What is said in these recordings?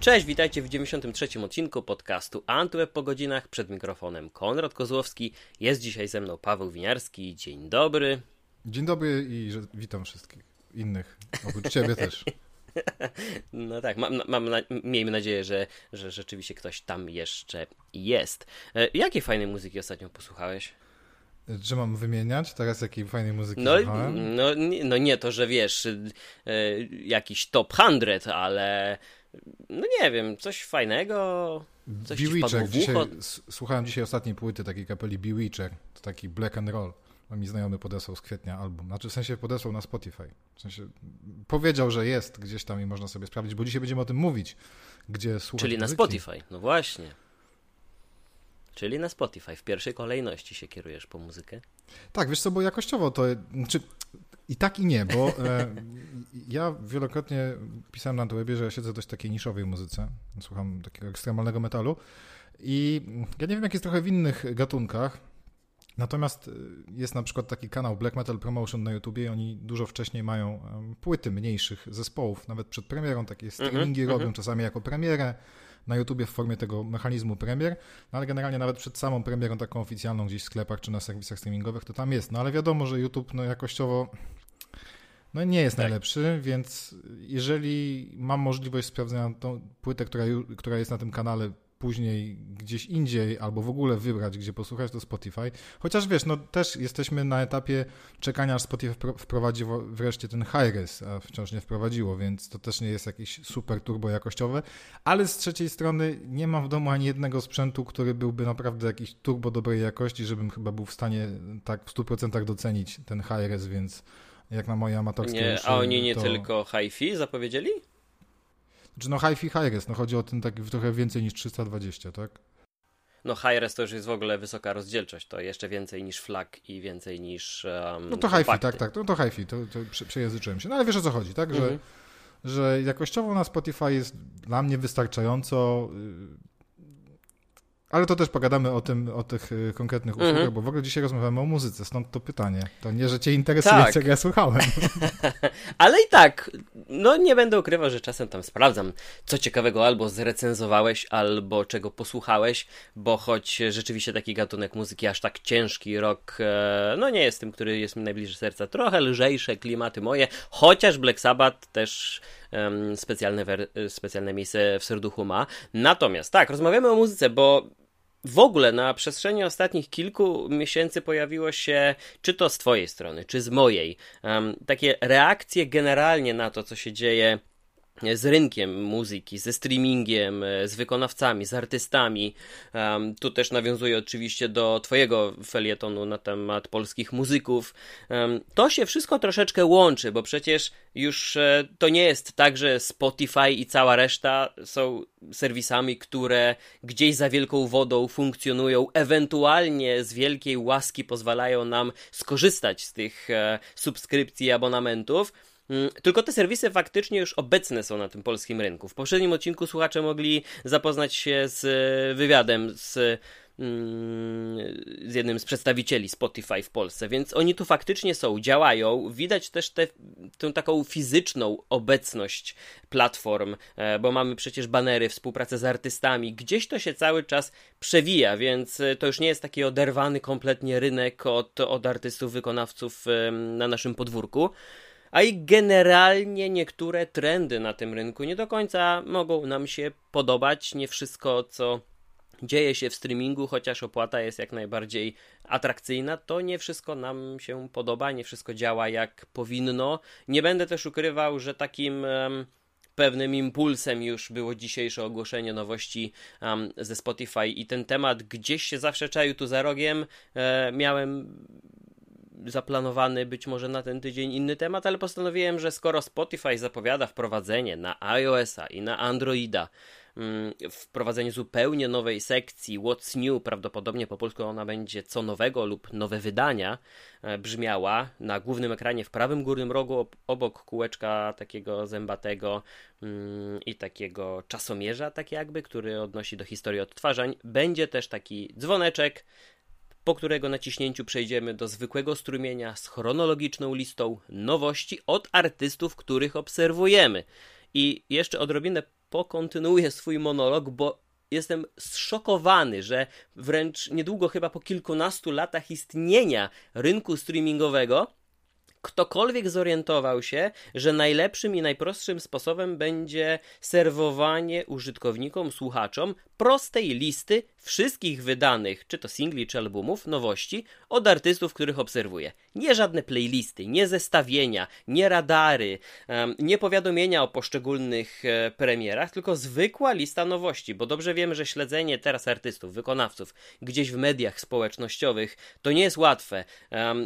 Cześć, witajcie w 93. odcinku podcastu Antweb po godzinach. Przed mikrofonem Konrad Kozłowski. Jest dzisiaj ze mną Paweł Winiarski. Dzień dobry. Dzień dobry i witam wszystkich innych, oprócz ciebie też. No tak, mam, mam, miejmy nadzieję, że, że rzeczywiście ktoś tam jeszcze jest. E, jakiej fajnej muzyki ostatnio posłuchałeś? Czy mam wymieniać teraz jakiej fajnej muzyki no, no, no nie to, że wiesz, e, jakiś top 100, ale no nie wiem, coś fajnego, coś Bewitcher. Dzisiaj, słuchałem dzisiaj ostatniej płyty takiej kapeli Bewitcher, to taki black and roll. No mi znajomy podesłał z kwietnia album. Znaczy w sensie podesłał na Spotify. W sensie powiedział, że jest gdzieś tam i można sobie sprawdzić, bo dzisiaj będziemy o tym mówić, gdzie słuchać Czyli muzyki. na Spotify, no właśnie. Czyli na Spotify. W pierwszej kolejności się kierujesz po muzykę? Tak, wiesz co, bo jakościowo to... Znaczy, i tak i nie, bo e, ja wielokrotnie pisałem na webie, że ja siedzę w dość takiej niszowej muzyce. Słucham takiego ekstremalnego metalu. I ja nie wiem, jak jest trochę w innych gatunkach, Natomiast y, jest na przykład taki kanał Black Metal Promotion na YouTubie i oni dużo wcześniej mają płyty mniejszych zespołów, nawet przed premierą takie mhm, streamingi mm -hmm. robią czasami jako premierę na YouTubie w formie tego mechanizmu premier, no ale generalnie nawet przed samą premierą taką oficjalną gdzieś w sklepach czy na serwisach streamingowych to tam jest. No ale wiadomo, że YouTube no jakościowo no nie jest tak. najlepszy, więc jeżeli mam możliwość sprawdzenia tą płytę, która, która jest na tym kanale później gdzieś indziej albo w ogóle wybrać, gdzie posłuchać, to Spotify. Chociaż wiesz, no też jesteśmy na etapie czekania, aż Spotify wprowadzi wreszcie ten high-res, a wciąż nie wprowadziło, więc to też nie jest jakieś super turbo jakościowe, ale z trzeciej strony nie mam w domu ani jednego sprzętu, który byłby naprawdę jakiś turbo dobrej jakości, żebym chyba był w stanie tak w 100% docenić ten high-res, więc jak na moje amatorskie nie, A oni nie to... tylko hi-fi zapowiedzieli? Czy no hi-fi, high-res, no chodzi o ten taki trochę więcej niż 320, tak? No high-res to już jest w ogóle wysoka rozdzielczość, to jeszcze więcej niż flag i więcej niż um, No to hi-fi, tak, tak, no to hi-fi, to, to przejęzyczyłem się. No ale wiesz o co chodzi, tak, że, mhm. że jakościowo na Spotify jest dla mnie wystarczająco y, ale to też pogadamy o tym, o tych y, konkretnych usługach, mm -hmm. bo w ogóle dzisiaj rozmawiamy o muzyce, stąd to pytanie. To nie, że cię interesuje, tak. czego ja słuchałem. Ale i tak, no nie będę ukrywał, że czasem tam sprawdzam, co ciekawego albo zrecenzowałeś, albo czego posłuchałeś, bo choć rzeczywiście taki gatunek muzyki aż tak ciężki, rok, e, no nie jest tym, który jest mi najbliższy serca, trochę lżejsze klimaty moje, chociaż Black Sabbath też specjalne, specjalne miejsce w serduchu ma. Natomiast tak, rozmawiamy o muzyce, bo w ogóle na przestrzeni ostatnich kilku miesięcy pojawiło się, czy to z Twojej strony, czy z mojej, um, takie reakcje generalnie na to, co się dzieje z rynkiem muzyki, ze streamingiem, e, z wykonawcami, z artystami. Um, tu też nawiązuję oczywiście do Twojego felietonu na temat polskich muzyków. Um, to się wszystko troszeczkę łączy, bo przecież już e, to nie jest tak, że Spotify i cała reszta są serwisami, które gdzieś za wielką wodą funkcjonują, ewentualnie z wielkiej łaski pozwalają nam skorzystać z tych e, subskrypcji i abonamentów tylko te serwisy faktycznie już obecne są na tym polskim rynku. W poprzednim odcinku słuchacze mogli zapoznać się z e, wywiadem z mm, z jednym z przedstawicieli Spotify w Polsce, więc oni tu faktycznie są, działają. Widać też tę taką fizyczną obecność platform, e, bo mamy przecież banery, współpracę z artystami. Gdzieś to się cały czas przewija, więc e, to już nie jest taki oderwany kompletnie rynek od, od artystów, wykonawców na naszym podwórku a i generalnie niektóre trendy na tym rynku nie do końca mogą nam się podobać. Nie wszystko, co dzieje się w streamingu, chociaż opłata jest jak najbardziej atrakcyjna, to nie wszystko nam się podoba, nie wszystko działa jak powinno. Nie będę też ukrywał, że takim. Um, pewnym impulsem już było dzisiejsze ogłoszenie nowości um, ze Spotify i ten temat gdzieś się zawsze czaił tu za rogiem. E, miałem zaplanowany być może na ten tydzień inny temat, ale postanowiłem, że skoro Spotify zapowiada wprowadzenie na iOS-a i na Androida, mm, wprowadzenie zupełnie nowej sekcji What's New, prawdopodobnie po polsku ona będzie co nowego lub nowe wydania, e, brzmiała na głównym ekranie w prawym górnym rogu obok kółeczka takiego zębatego mm, i takiego czasomierza, tak jakby, który odnosi do historii odtwarzań. Będzie też taki dzwoneczek po którego naciśnięciu przejdziemy do zwykłego strumienia z chronologiczną listą nowości od artystów, których obserwujemy. I jeszcze odrobinę pokontynuuję swój monolog, bo jestem zszokowany, że wręcz niedługo, chyba po kilkunastu latach istnienia rynku streamingowego, ktokolwiek zorientował się, że najlepszym i najprostszym sposobem będzie serwowanie użytkownikom, słuchaczom prostej listy wszystkich wydanych, czy to singli, czy albumów, nowości od artystów, których obserwuję. Nie żadne playlisty, nie zestawienia, nie radary, nie powiadomienia o poszczególnych e, premierach, tylko zwykła lista nowości, bo dobrze wiemy, że śledzenie teraz artystów, wykonawców gdzieś w mediach społecznościowych to nie jest łatwe.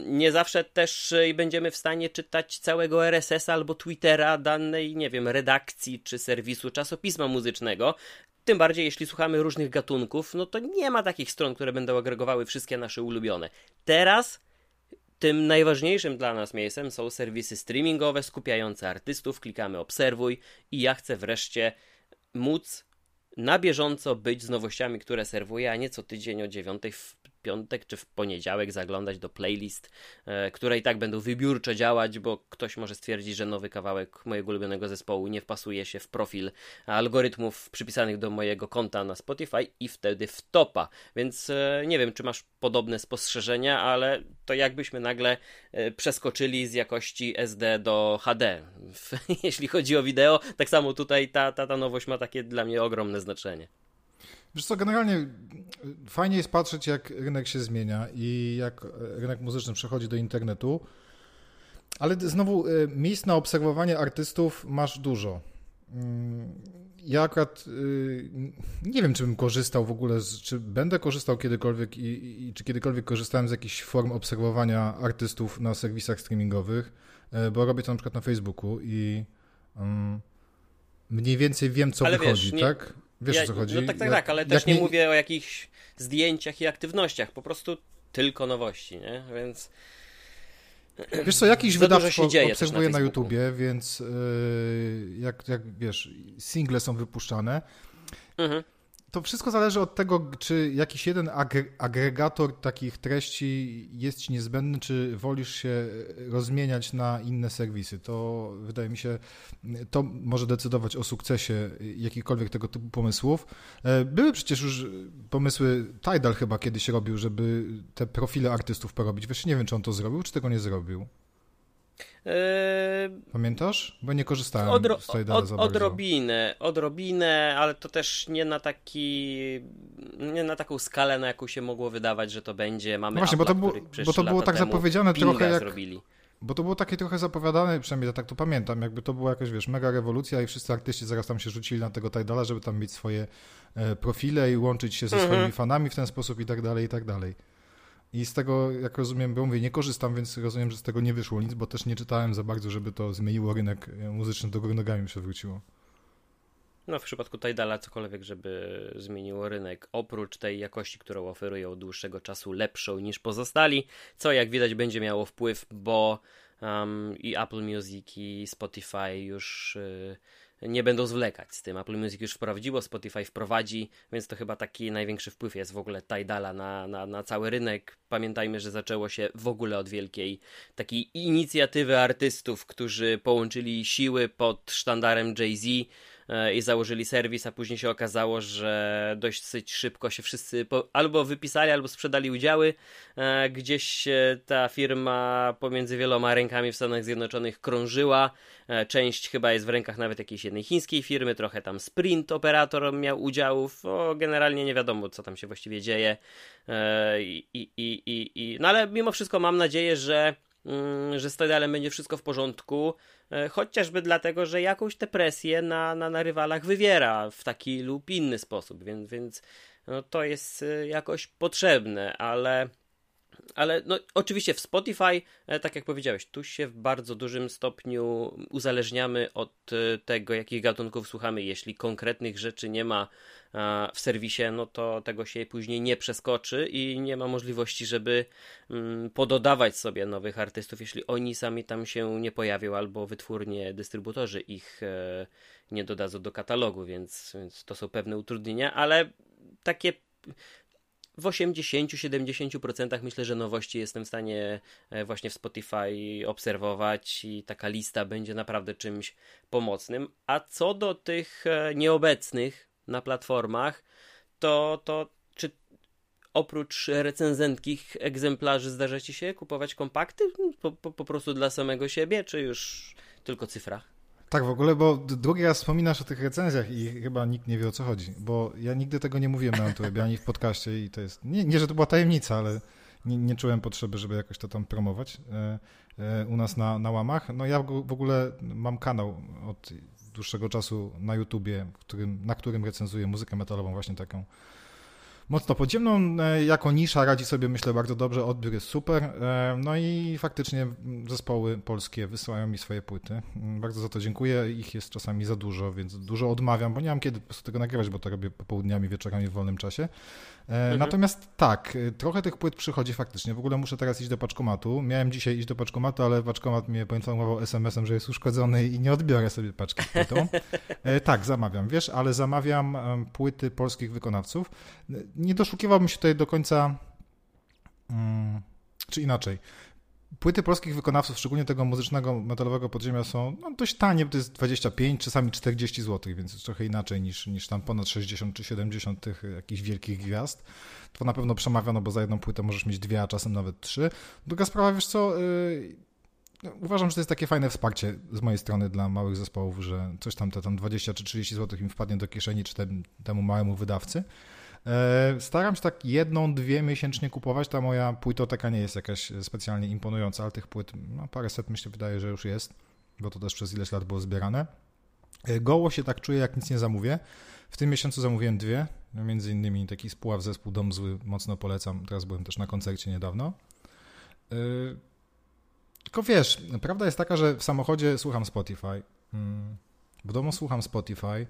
Nie zawsze też e, będziemy w stanie czytać całego RSS albo Twittera danej, nie wiem, redakcji czy serwisu czasopisma muzycznego. Tym bardziej, jeśli słuchamy różnych gatunków, no to nie ma takich stron, które będą agregowały wszystkie nasze ulubione. Teraz tym najważniejszym dla nas miejscem są serwisy streamingowe skupiające artystów. Klikamy obserwuj i ja chcę wreszcie móc na bieżąco być z nowościami, które serwuję, a nie co tydzień o dziewiątej w piątek czy w poniedziałek zaglądać do playlist, e, które i tak będą wybiórczo działać, bo ktoś może stwierdzić, że nowy kawałek mojego ulubionego zespołu nie wpasuje się w profil algorytmów przypisanych do mojego konta na Spotify i wtedy wtopa. Więc e, nie wiem, czy masz podobne spostrzeżenia, ale to jakbyśmy nagle e, przeskoczyli z jakości SD do HD. Jeśli chodzi o wideo, tak samo tutaj ta, ta, ta nowość ma takie dla mnie ogromne znaczenie. Wiesz co, generalnie fajnie jest patrzeć, jak rynek się zmienia i jak rynek muzyczny przechodzi do internetu, ale znowu y, miejsc na obserwowanie artystów masz dużo. Mm, ja akurat y, nie wiem, czy bym korzystał w ogóle, z, czy będę korzystał kiedykolwiek i, i, czy kiedykolwiek korzystałem z jakichś form obserwowania artystów na serwisach streamingowych, y, bo robię to na przykład na Facebooku i um, mniej więcej wiem, co ale wychodzi, wiesz, nie, tak? Wiesz ja, o co chodzi? No tak, tak, tak, ale też nie, nie mówię o jakichś zdjęciach i aktywnościach, po prostu tylko nowości, nie? Więc... Wiesz co, jakiś wydawstwo obserwuję na, na YouTubie, więc yy, jak, jak wiesz, single są wypuszczane, mhm to wszystko zależy od tego, czy jakiś jeden agregator takich treści jest ci niezbędny, czy wolisz się rozmieniać na inne serwisy. To wydaje mi się, to może decydować o sukcesie jakichkolwiek tego typu pomysłów. E, były przecież już pomysły, Tidal chyba kiedyś robił, żeby te profile artystów porobić. Wiesz, nie wiem, czy on to zrobił, czy tego nie zrobił. Yy, Pamiętasz? Bo nie korzystałem odro- z tej od, Odrobinę, odrobinę, ale to też nie na taki, nie na taką skalę, na jaką się mogło wydawać, że to będzie. Mamy no właśnie, Apple, bo to, było, bo to było tak zapowiedziane trochę jak... Zrobili. Bo to było takie trochę zapowiadane, przynajmniej ja tak to pamiętam, jakby to była jakaś, wiesz, mega rewolucja i wszyscy artyści zaraz tam się rzucili na tego Tidala, żeby tam mieć swoje e, profile i łączyć się ze mhm. swoimi fanami w ten sposób i tak dalej, i tak dalej. I z tego, jak rozumiem, bo mówię, nie korzystam, więc rozumiem, że z tego nie wyszło nic, bo też nie czytałem za bardzo, żeby to zmieniło rynek muzyczny do góry nogami przewróciło. No, w przypadku Tidala cokolwiek, żeby zmieniło rynek, oprócz tej jakości, którą oferują od dłuższego czasu, lepszą niż pozostali, co jak widać będzie miało wpływ, bo um, i Apple Music i Spotify już y, nie będą zwlekać z tym. Apple Music już wprowadziło, Spotify wprowadzi, więc to chyba taki największy wpływ jest w ogóle Tidala na, na, na cały rynek. Pamiętajmy, że zaczęło się w ogóle od wielkiej takiej inicjatywy artystów, którzy połączyli siły pod sztandarem Jay-Z i założyli serwis, a później się okazało, że dość szybko się wszyscy albo wypisali, albo sprzedali udziały. E, gdzieś ta firma pomiędzy wieloma rękami w Stanach Zjednoczonych krążyła. E, część chyba jest w rękach nawet jakiejś jednej chińskiej firmy, trochę tam Sprint operator miał udziałów. O, generalnie nie wiadomo, co tam się właściwie dzieje. I, i, i, i, no ale mimo wszystko mam nadzieję, że że z Tidalem będzie wszystko w porządku, e, chociażby dlatego, że jakąś tę presję na, na, na rywalach wywiera w taki lub inny sposób, więc, więc no, to jest e, jakoś potrzebne, ale ale no, oczywiście w Spotify, e, tak jak powiedziałeś, tu się w bardzo dużym stopniu uzależniamy od e, tego, jakich gatunków słuchamy. Jeśli konkretnych rzeczy nie ma e, w serwisie, no to tego się później nie przeskoczy i nie ma możliwości, żeby mm, pododawać sobie nowych artystów, jeśli oni sami tam się nie pojawią, albo wytwórnie, dystrybutorzy ich nie dodadzą do katalogu, więc, więc to są pewne utrudnienia, ale takie w 80-70% myślę, że nowości jestem w stanie e, właśnie w Spotify obserwować i taka lista będzie naprawdę czymś pomocnym. A co do tych e, nieobecnych na platformach, to, to czy oprócz recenzentkich egzemplarzy zdarza ci się kupować kompakty po, po, po prostu dla samego siebie, czy już tylko cyfra? Tak, w ogóle, bo drugi raz wspominasz o tych recenzjach i chyba nikt nie wie o co chodzi, bo ja nigdy tego nie mówiłem na YouTube ani w podcaście i to jest, nie, nie że to była tajemnica, ale nie, nie, czułem potrzeby, żeby jakoś to tam promować e, e, u nas na, na łamach. No ja w ogóle mam kanał od dłuższego czasu na YouTubie, którym, na którym recenzuję muzykę metalową właśnie taką mocno podziemną. E, jako nisza radzi sobie, myślę, bardzo dobrze. Odbiór jest super. E, no i faktycznie zespoły polskie wysyłają mi swoje płyty. Mm, bardzo za to dziękuję. Ich jest czasami za dużo, więc dużo odmawiam, bo nie mam kiedy po prostu tego nagrywać, bo to robię popołudniami, wieczorami w wolnym czasie. E, mhm. Natomiast tak, trochę tych płyt przychodzi faktycznie. W ogóle muszę teraz iść do paczkomatu. Miałem dzisiaj iść do paczkomatu, ale paczkomat mnie poinformował SMS-em, że jest uszkodzony i nie odbiorę sobie paczki z płytą. tak, zamawiam, wiesz, ale zamawiam płyty polskich wykonawców nie doszukiwałbym się tutaj do końca, mm, czy inaczej. Płyty polskich wykonawców, szczególnie tego muzycznego, metalowego podziemia są no, dość tanie, bo to jest 25, czasami 40 zł, więc jest trochę inaczej niż, niż tam ponad 60 czy 70 tych jakichś wielkich gwiazd. To na pewno przemawia, no bo za jedną płytę możesz mieć dwie, a czasem nawet trzy. Druga sprawa, wiesz co, yy, uważam, że to jest takie fajne wsparcie z mojej strony dla małych zespołów, że coś tam te tam 20 czy 30 zł im wpadnie do kieszeni, czy tem, temu małemu wydawcy. E, staram się tak jedną, dwie miesięcznie kupować. Ta moja płytoteka nie jest jakaś specjalnie imponująca, ale tych płyt, no parę set myślę, wydaje, że już jest, bo to też przez ileś lat było zbierane. E, goło się tak czuję, jak nic nie zamówię. W tym miesiącu zamówiłem dwie, między innymi taki spóław zespół Dom Zły, mocno polecam. Teraz byłem też na koncercie niedawno. E, tylko wiesz, prawda jest taka, że w samochodzie słucham Spotify, mm, w domu słucham Spotify,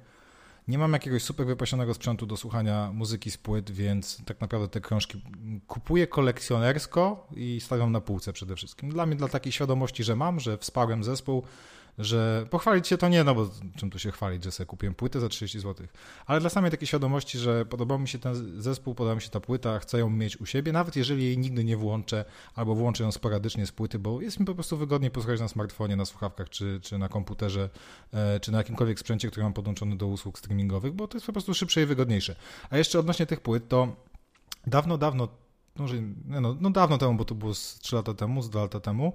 nie mam jakiegoś super wypasionego sprzętu do słuchania muzyki z płyt, więc tak naprawdę te krążki kupuję kolekcjonersko i stawiam na półce przede wszystkim. Dla mnie, dla takiej świadomości, że mam, że wsparłem zespół, że pochwalić się to nie, no bo czym tu się chwalić, że sobie kupiłem płytę za 30 zł, ale dla samej takiej świadomości, że podobał mi się ten zespół, podoba mi się ta płyta, chcę ją mieć u siebie, nawet jeżeli jej nigdy nie włączę, albo włączę ją sporadycznie z płyty, bo jest mi po prostu wygodniej posłuchać na smartfonie, na słuchawkach, czy, czy na komputerze, e, czy na jakimkolwiek sprzęcie, który mam podłączony do usług streamingowych, bo to jest po prostu szybsze i wygodniejsze. A jeszcze odnośnie tych płyt, to dawno, dawno może, no, no dawno temu, bo to było z 3 lata temu, z 2 lata temu,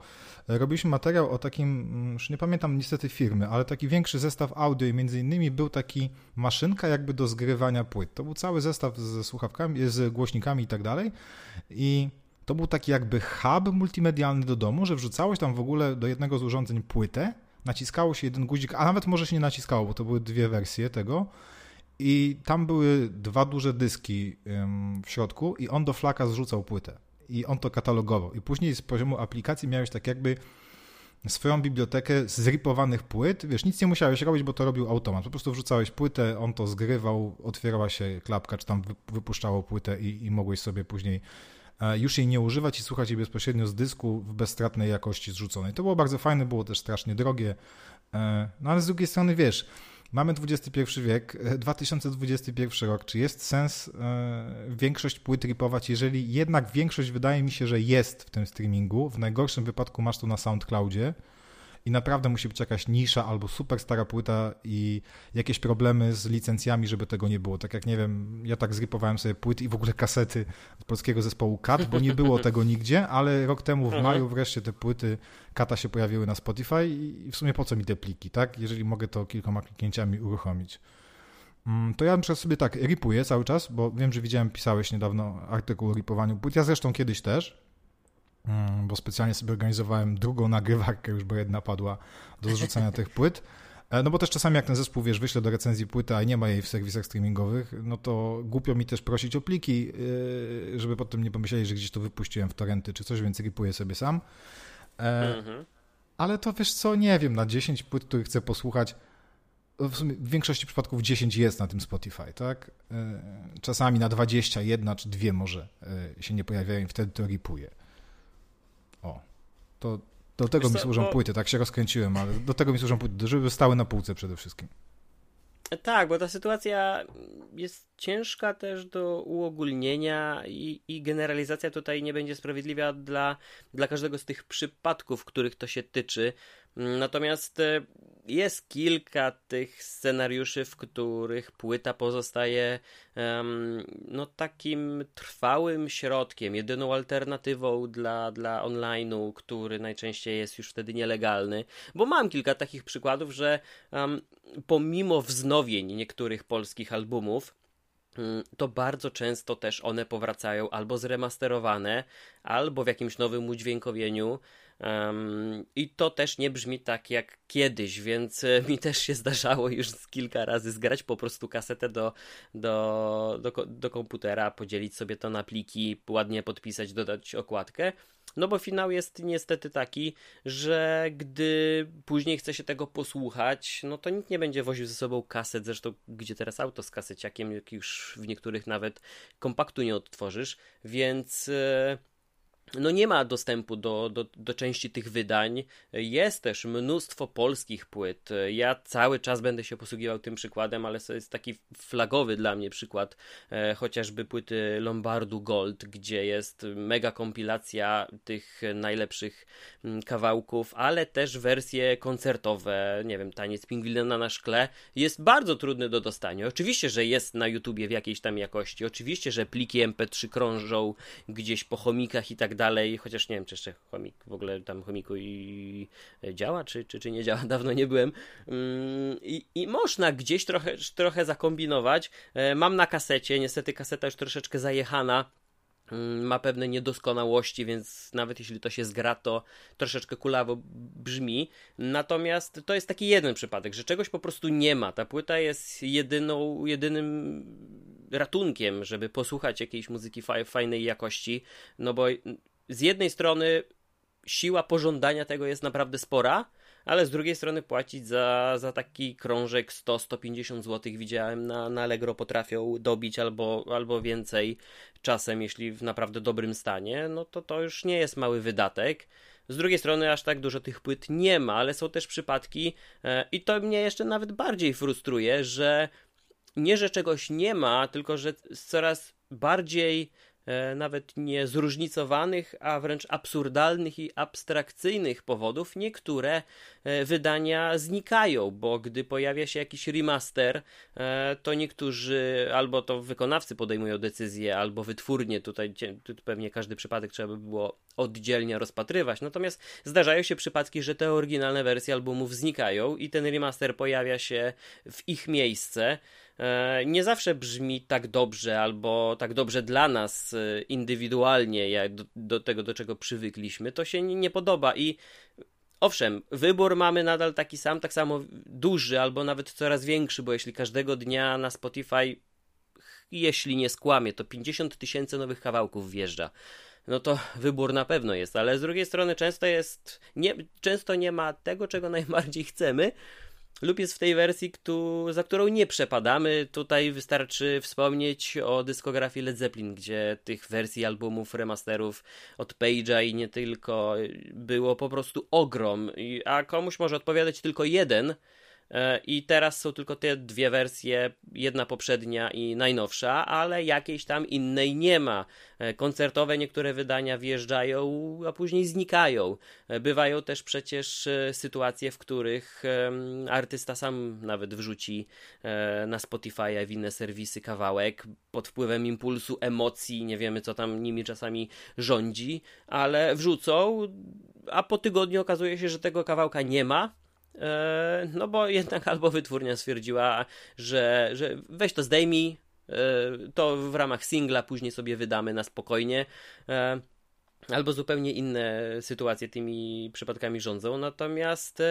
e, robiliśmy materiał o takim, mm, już nie pamiętam niestety firmy, ale taki większy zestaw audio i między innymi był taki maszynka jakby do zgrywania płyt. To był cały zestaw ze słuchawkami, z głośnikami i tak dalej i to był taki jakby hub multimedialny do domu, że wrzucałeś tam w ogóle do jednego z urządzeń płytę, naciskało się jeden guzik, a nawet może się nie naciskało, bo to były dwie wersje tego i tam były dwa duże dyski w środku i on do flaka zrzucał płytę. I on to katalogował. I później z poziomu aplikacji miałeś tak jakby swoją bibliotekę zripowanych płyt. Wiesz, nic nie musiałeś robić, bo to robił automat. Po prostu wrzucałeś płytę, on to zgrywał, otwierała się klapka, czy tam wypuszczało płytę i, i mogłeś sobie później e, już jej nie używać i słuchać jej bezpośrednio z dysku w bezstratnej jakości zrzuconej. To było bardzo fajne, było też strasznie drogie. E, no ale z drugiej strony, wiesz, Mamy XXI wiek, 2021 rok. Czy jest sens e, większość płyt ripować, jeżeli jednak większość wydaje mi się, że jest w tym streamingu? W najgorszym wypadku masz to na SoundCloudzie i naprawdę musi być jakaś nisza albo super stara płyta i jakieś problemy z licencjami, żeby tego nie było. Tak jak nie wiem, ja tak zripowałem sobie płyty i w ogóle kasety z polskiego zespołu Kat, bo nie było tego nigdzie, ale rok temu w mhm. maju wreszcie te płyty Kata się pojawiły na Spotify i w sumie po co mi te pliki, tak? Jeżeli mogę to kilkoma kliknięciami uruchomić. Mm, to ja na sobie tak ripuję cały czas, bo wiem, że widziałem, pisałeś niedawno artykuł o ripowaniu płyt. Ja zresztą kiedyś też, bo specjalnie sobie organizowałem drugą nagrywarkę, już bo jedna padła do zrzucenia tych płyt. E, no bo też czasami jak ten zespół, wiesz, wyśle do recenzji płyty, a nie ma jej w serwisach streamingowych, no to głupio mi też prosić o pliki, e, żeby potem nie pomyśleli, że gdzieś to wypuściłem w torrenty czy coś, więc ripuję sobie sam. E, mhm. Ale to wiesz co, nie wiem, na 10 płyt, których chcę posłuchać, w, sumie w większości przypadków 10 jest na tym Spotify, tak? Czasami na 21 czy dwie może się nie pojawiają i wtedy to ripuję. To do tego Wiesz mi służą bo... płyty, tak się rozkręciłem, ale do tego mi służą płyty, żeby stały na półce przede wszystkim. Tak, bo ta sytuacja jest ciężka też do uogólnienia i, i, generalizacja tutaj nie będzie sprawiedliwa dla, dla każdego z tych przypadków, których to się tyczy. Natomiast e, jest kilka tych scenariuszy, w których płyta pozostaje um, no takim trwałym środkiem, jedyną alternatywą dla, dla online'u, który najczęściej jest już wtedy nielegalny. Bo mam kilka takich przykładów, że um, pomimo wznowień niektórych polskich albumów, to bardzo często też one powracają albo zremasterowane, albo w jakimś nowym udźwiękowieniu. Um, I to też nie brzmi tak jak kiedyś, więc e, mi też się zdarzało już kilka razy zgrać po prostu kasetę do, do, do, do komputera, podzielić sobie to na pliki, ładnie podpisać, dodać okładkę. No bo finał jest niestety taki, że gdy później chce się tego posłuchać, no to nikt nie będzie woził ze sobą kaset, zresztą gdzie teraz auto z kaseciakiem, jak już w niektórych nawet kompaktu nie odtworzysz, więc... No nie ma dostępu do, do, do części tych wydań. Jest też mnóstwo polskich płyt. Ja cały czas będę się posługiwał tym przykładem, ale to jest taki flagowy dla mnie przykład e, chociażby płyty Lombardu Gold, gdzie jest mega kompilacja tych najlepszych mm, kawałków, ale też wersje koncertowe, nie wiem, Taniec Pingwina na szkle jest bardzo trudny do dostania. Oczywiście, że jest na YouTubie w jakiejś tam jakości. Oczywiście, że pliki MP3 krążą gdzieś po chomikach i tak dalej, chociaż nie wiem, czy jeszcze chomik w ogóle tam chomiku i działa, czy, czy, czy nie działa, dawno nie byłem. Mm, I, i można gdzieś trochę, trochę zakombinować. E, mam na kasecie, niestety kaseta już troszeczkę zajechana mm, ma pewne niedoskonałości, więc nawet jeśli to się zgra, to troszeczkę kulawo brzmi. Natomiast to jest taki jeden przypadek, że czegoś po prostu nie ma. Ta płyta jest jedyną, jedynym ratunkiem, żeby posłuchać jakiejś muzyki fajnej jakości, no bo z jednej strony siła pożądania tego jest naprawdę spora, ale z drugiej strony płacić za, za taki krążek 100-150 zł widziałem na, na Allegro potrafią dobić albo, albo więcej czasem, jeśli w naprawdę dobrym stanie, no to to już nie jest mały wydatek. Z drugiej strony aż tak dużo tych płyt nie ma, ale są też przypadki e, i to mnie jeszcze nawet bardziej frustruje, że nie, że czegoś nie ma, tylko że coraz bardziej nawet nie zróżnicowanych, a wręcz absurdalnych i abstrakcyjnych powodów niektóre e, wydania znikają, bo gdy pojawia się jakiś remaster, e, to niektórzy albo to wykonawcy podejmują decyzję, albo wytwórnie, tutaj pewnie każdy przypadek trzeba by było oddzielnie rozpatrywać. Natomiast zdarzają się przypadki, że te oryginalne wersje albumów znikają i ten remaster pojawia się w ich miejsce. E, nie zawsze brzmi tak dobrze albo tak dobrze dla nas e, indywidualnie, jak do, do tego, do czego przywykliśmy, to się nie, nie podoba i Owszem, wybór mamy nadal taki sam, tak samo duży, albo nawet coraz większy, bo jeśli każdego dnia na Spotify, jeśli nie skłamie, to 50 tysięcy nowych kawałków wjeżdża. No to wybór na pewno jest, ale z drugiej strony często jest, nie, często nie ma tego, czego najbardziej chcemy, lub jest w tej wersji, kto, za którą nie przepadamy. Tutaj wystarczy wspomnieć o dyskografii Led Zeppelin, gdzie tych wersji albumów, remasterów od Page'a i nie tylko było po prostu ogrom. A komuś może odpowiadać tylko jeden, I teraz są tylko te dwie wersje, jedna poprzednia i najnowsza, ale jakiejś tam innej nie ma. E, koncertowe niektóre wydania wjeżdżają, a później znikają. E, bywają też przecież sytuacje, w których artysta sam nawet wrzuci na Spotify, w inne serwisy kawałek pod wpływem impulsu, emocji, nie wiemy co tam nimi czasami rządzi, ale wrzucą, a po tygodniu okazuje się, że tego kawałka nie ma E, no bo jednak albo wytwórnia stwierdziła, że, że weź to zdejmij, e, to w ramach singla później sobie wydamy na spokojnie. E, albo zupełnie inne sytuacje tymi przypadkami rządzą. Natomiast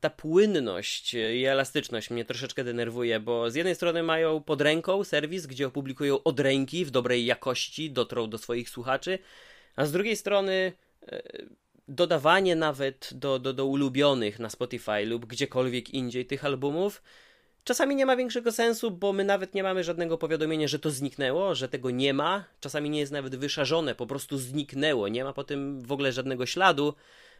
ta płynność i elastyczność mnie troszeczkę denerwuje, bo z jednej strony mają pod ręką serwis, gdzie opublikują od ręki w dobrej jakości, dotrą do swoich słuchaczy, a z drugiej strony dodawanie nawet do, do, do ulubionych na Spotify lub gdziekolwiek indziej tych albumów czasami nie ma większego sensu, bo my nawet nie mamy żadnego powiadomienia, że to zniknęło, że tego nie ma. Czasami nie jest nawet wyszarzone, po prostu zniknęło. Nie ma po tym w ogóle żadnego śladu.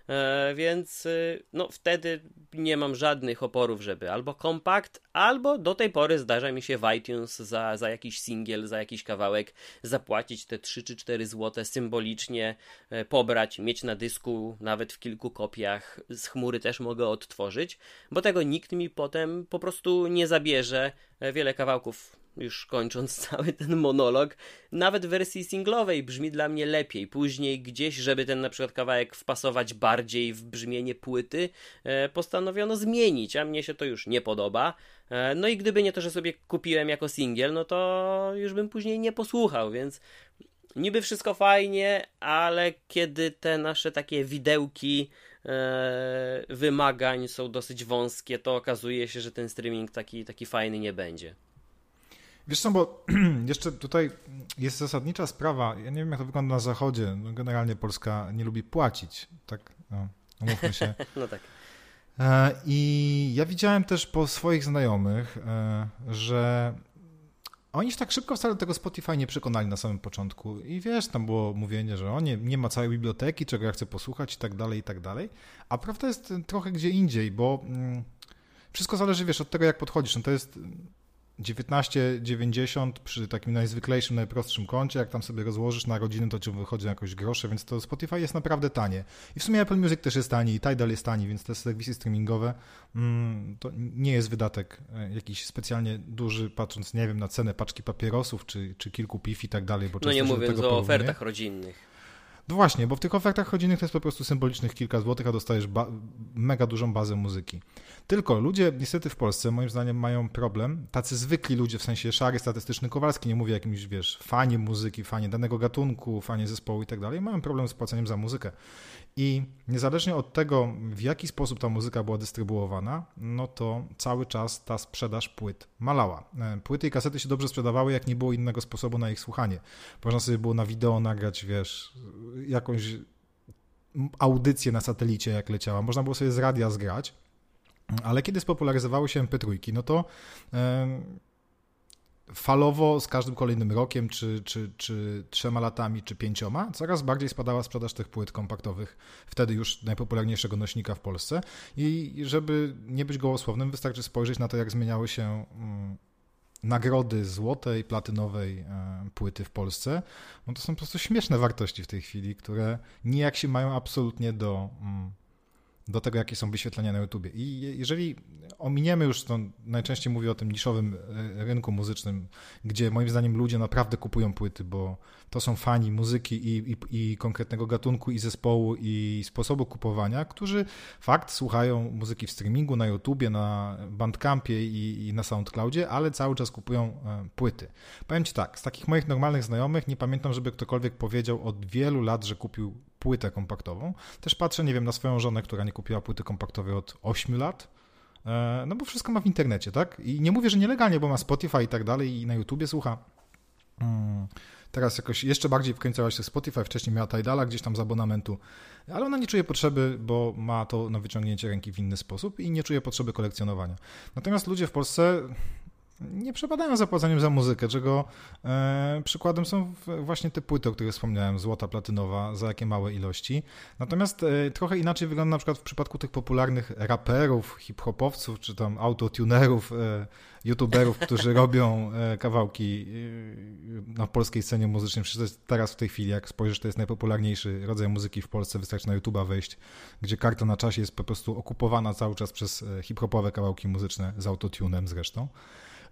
E, więc y, no wtedy nie mam żadnych oporów, żeby albo kompakt, albo do tej pory zdarza mi się w iTunes za, za jakiś singiel, za jakiś kawałek zapłacić te 3 czy 4 złote symbolicznie, e, pobrać, mieć na dysku nawet w kilku kopiach, z chmury też mogę odtworzyć, bo tego nikt mi potem po prostu nie zabierze. E, wiele kawałków już kończąc cały ten monolog, nawet w wersji singlowej brzmi dla mnie lepiej. Później gdzieś, żeby ten na przykład kawałek wpasować bardziej w brzmienie płyty, e, postanowiono zmienić, a mnie się to już nie podoba. E, no i gdyby nie to, że sobie kupiłem jako singiel, no to już bym później nie posłuchał, więc niby wszystko fajnie, ale kiedy te nasze takie widełki e, wymagań są dosyć wąskie, to okazuje się, że ten streaming taki, taki fajny nie będzie. Wiesz co, bo jeszcze tutaj jest zasadnicza sprawa. Ja nie wiem, jak to wygląda na Zachodzie. No, generalnie Polska nie lubi płacić, tak? No, umówmy się. no tak. E, I ja widziałem też po swoich znajomych, e, że oni się tak szybko wcale do tego Spotify nie przekonali na samym początku. I wiesz, tam było mówienie, że o nie, nie ma całej biblioteki, czego ja chcę posłuchać i tak dalej, i tak dalej. A prawda jest trochę gdzie indziej, bo mm, wszystko zależy, wiesz, od tego, jak podchodzisz. No to jest 19,90 przy takim najzwyklejszym, najprostszym koncie, jak tam sobie rozłożysz na godziny, to ci wychodzi jakoś grosze, więc to Spotify jest naprawdę tanie. I w sumie Apple Music też jest tani, i Tidal jest tani, więc te serwisy streamingowe mm, to nie jest wydatek e, jakiś specjalnie duży, patrząc, nie wiem, na cenę paczki papierosów, czy, czy kilku piw i tak dalej. Bo no nie mówiąc o ofertach rodzinnych. No właśnie, bo w tych ofertach rodzinnych to jest po prostu symbolicznych kilka złotych, a dostajesz mega dużą bazę muzyki. Tylko ludzie niestety w Polsce moim zdaniem mają problem, tacy zwykli ludzie, w sensie szary, statystyczny, Kowalski, nie mówię jakimś, wiesz, fanie muzyki, fanie danego gatunku, fanie zespołu i tak dalej, mają problem z płaceniem za muzykę. I niezależnie od tego, w jaki sposób ta muzyka była dystrybuowana, no to cały czas ta sprzedaż płyt malała. E, płyty i kasety się dobrze sprzedawały, jak nie było innego sposobu na ich słuchanie. Można sobie było na wideo nagrać, wiesz, jakąś audycję na satelicie, jak leciała. Można było sobie z radia zgrać. Ale kiedy spopularyzowały się MP3, no to falowo z każdym kolejnym rokiem, czy, czy, czy trzema latami, czy pięcioma, coraz bardziej spadała sprzedaż tych płyt kompaktowych, wtedy już najpopularniejszego nośnika w Polsce. I żeby nie być gołosłownym, wystarczy spojrzeć na to, jak zmieniały się mm, nagrody złotej, platynowej e, płyty w Polsce. No to są po prostu śmieszne wartości w tej chwili, które nijak się mają absolutnie do mm, do tego, jakie są wyświetlenia na YouTubie. I jeżeli ominiemy już, to najczęściej mówię o tym niszowym e, rynku muzycznym, gdzie moim zdaniem ludzie naprawdę kupują płyty, bo to są fani muzyki i, i, i konkretnego gatunku, i zespołu, i sposobu kupowania, którzy fakt słuchają muzyki w streamingu, na YouTubie, na Bandcampie i, i na SoundCloudzie, ale cały czas kupują e, płyty. Powiem Ci tak, z takich moich normalnych znajomych nie pamiętam, żeby ktokolwiek powiedział od wielu lat, że kupił płytę kompaktową. Też patrzę, nie wiem, na swoją żonę, która nie kupiła płyty kompaktowej od 8 lat. E, no bo wszystko ma w internecie, tak? I nie mówię, że nielegalnie, bo ma Spotify i tak dalej i na YouTubie słucha. Hmm. Teraz jakoś jeszcze bardziej wkręcała się Spotify, wcześniej miała Tidala gdzieś tam z abonamentu, ale ona nie czuje potrzeby, bo ma to na wyciągnięcie ręki w inny sposób i nie czuje potrzeby kolekcjonowania. Natomiast ludzie w Polsce nie przepadają za płaceniem za muzykę, czego e, przykładem są właśnie te płyty, o których wspomniałem, złota, platynowa, za jakie małe ilości. Natomiast e, trochę inaczej wygląda na przykład w przypadku tych popularnych raperów, hip-hopowców, czy tam autotunerów, e, youtuberów, którzy robią e, kawałki e, na polskiej scenie muzycznej. Przecież teraz w tej chwili, jak spojrzysz, to jest najpopularniejszy rodzaj muzyki w Polsce, wystarczy na YouTube'a wejść, gdzie karta na czasie jest po prostu okupowana cały czas przez e, hip-hopowe kawałki muzyczne z autotunem zresztą.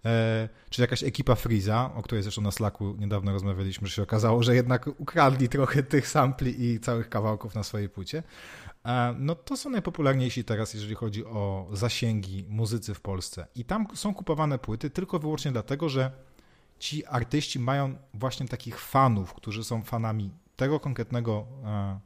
E, czy jakaś ekipa Freeza, o której zresztą na Slacku niedawno rozmawialiśmy, że się okazało, że jednak ukradli trochę tych sampli i całych kawałków na swojej płycie. E, no to są najpopularniejsi teraz, jeżeli chodzi o zasięgi muzycy w Polsce. I tam są kupowane płyty tylko wyłącznie dlatego, że ci artyści mają właśnie takich fanów, którzy są fanami tego konkretnego e,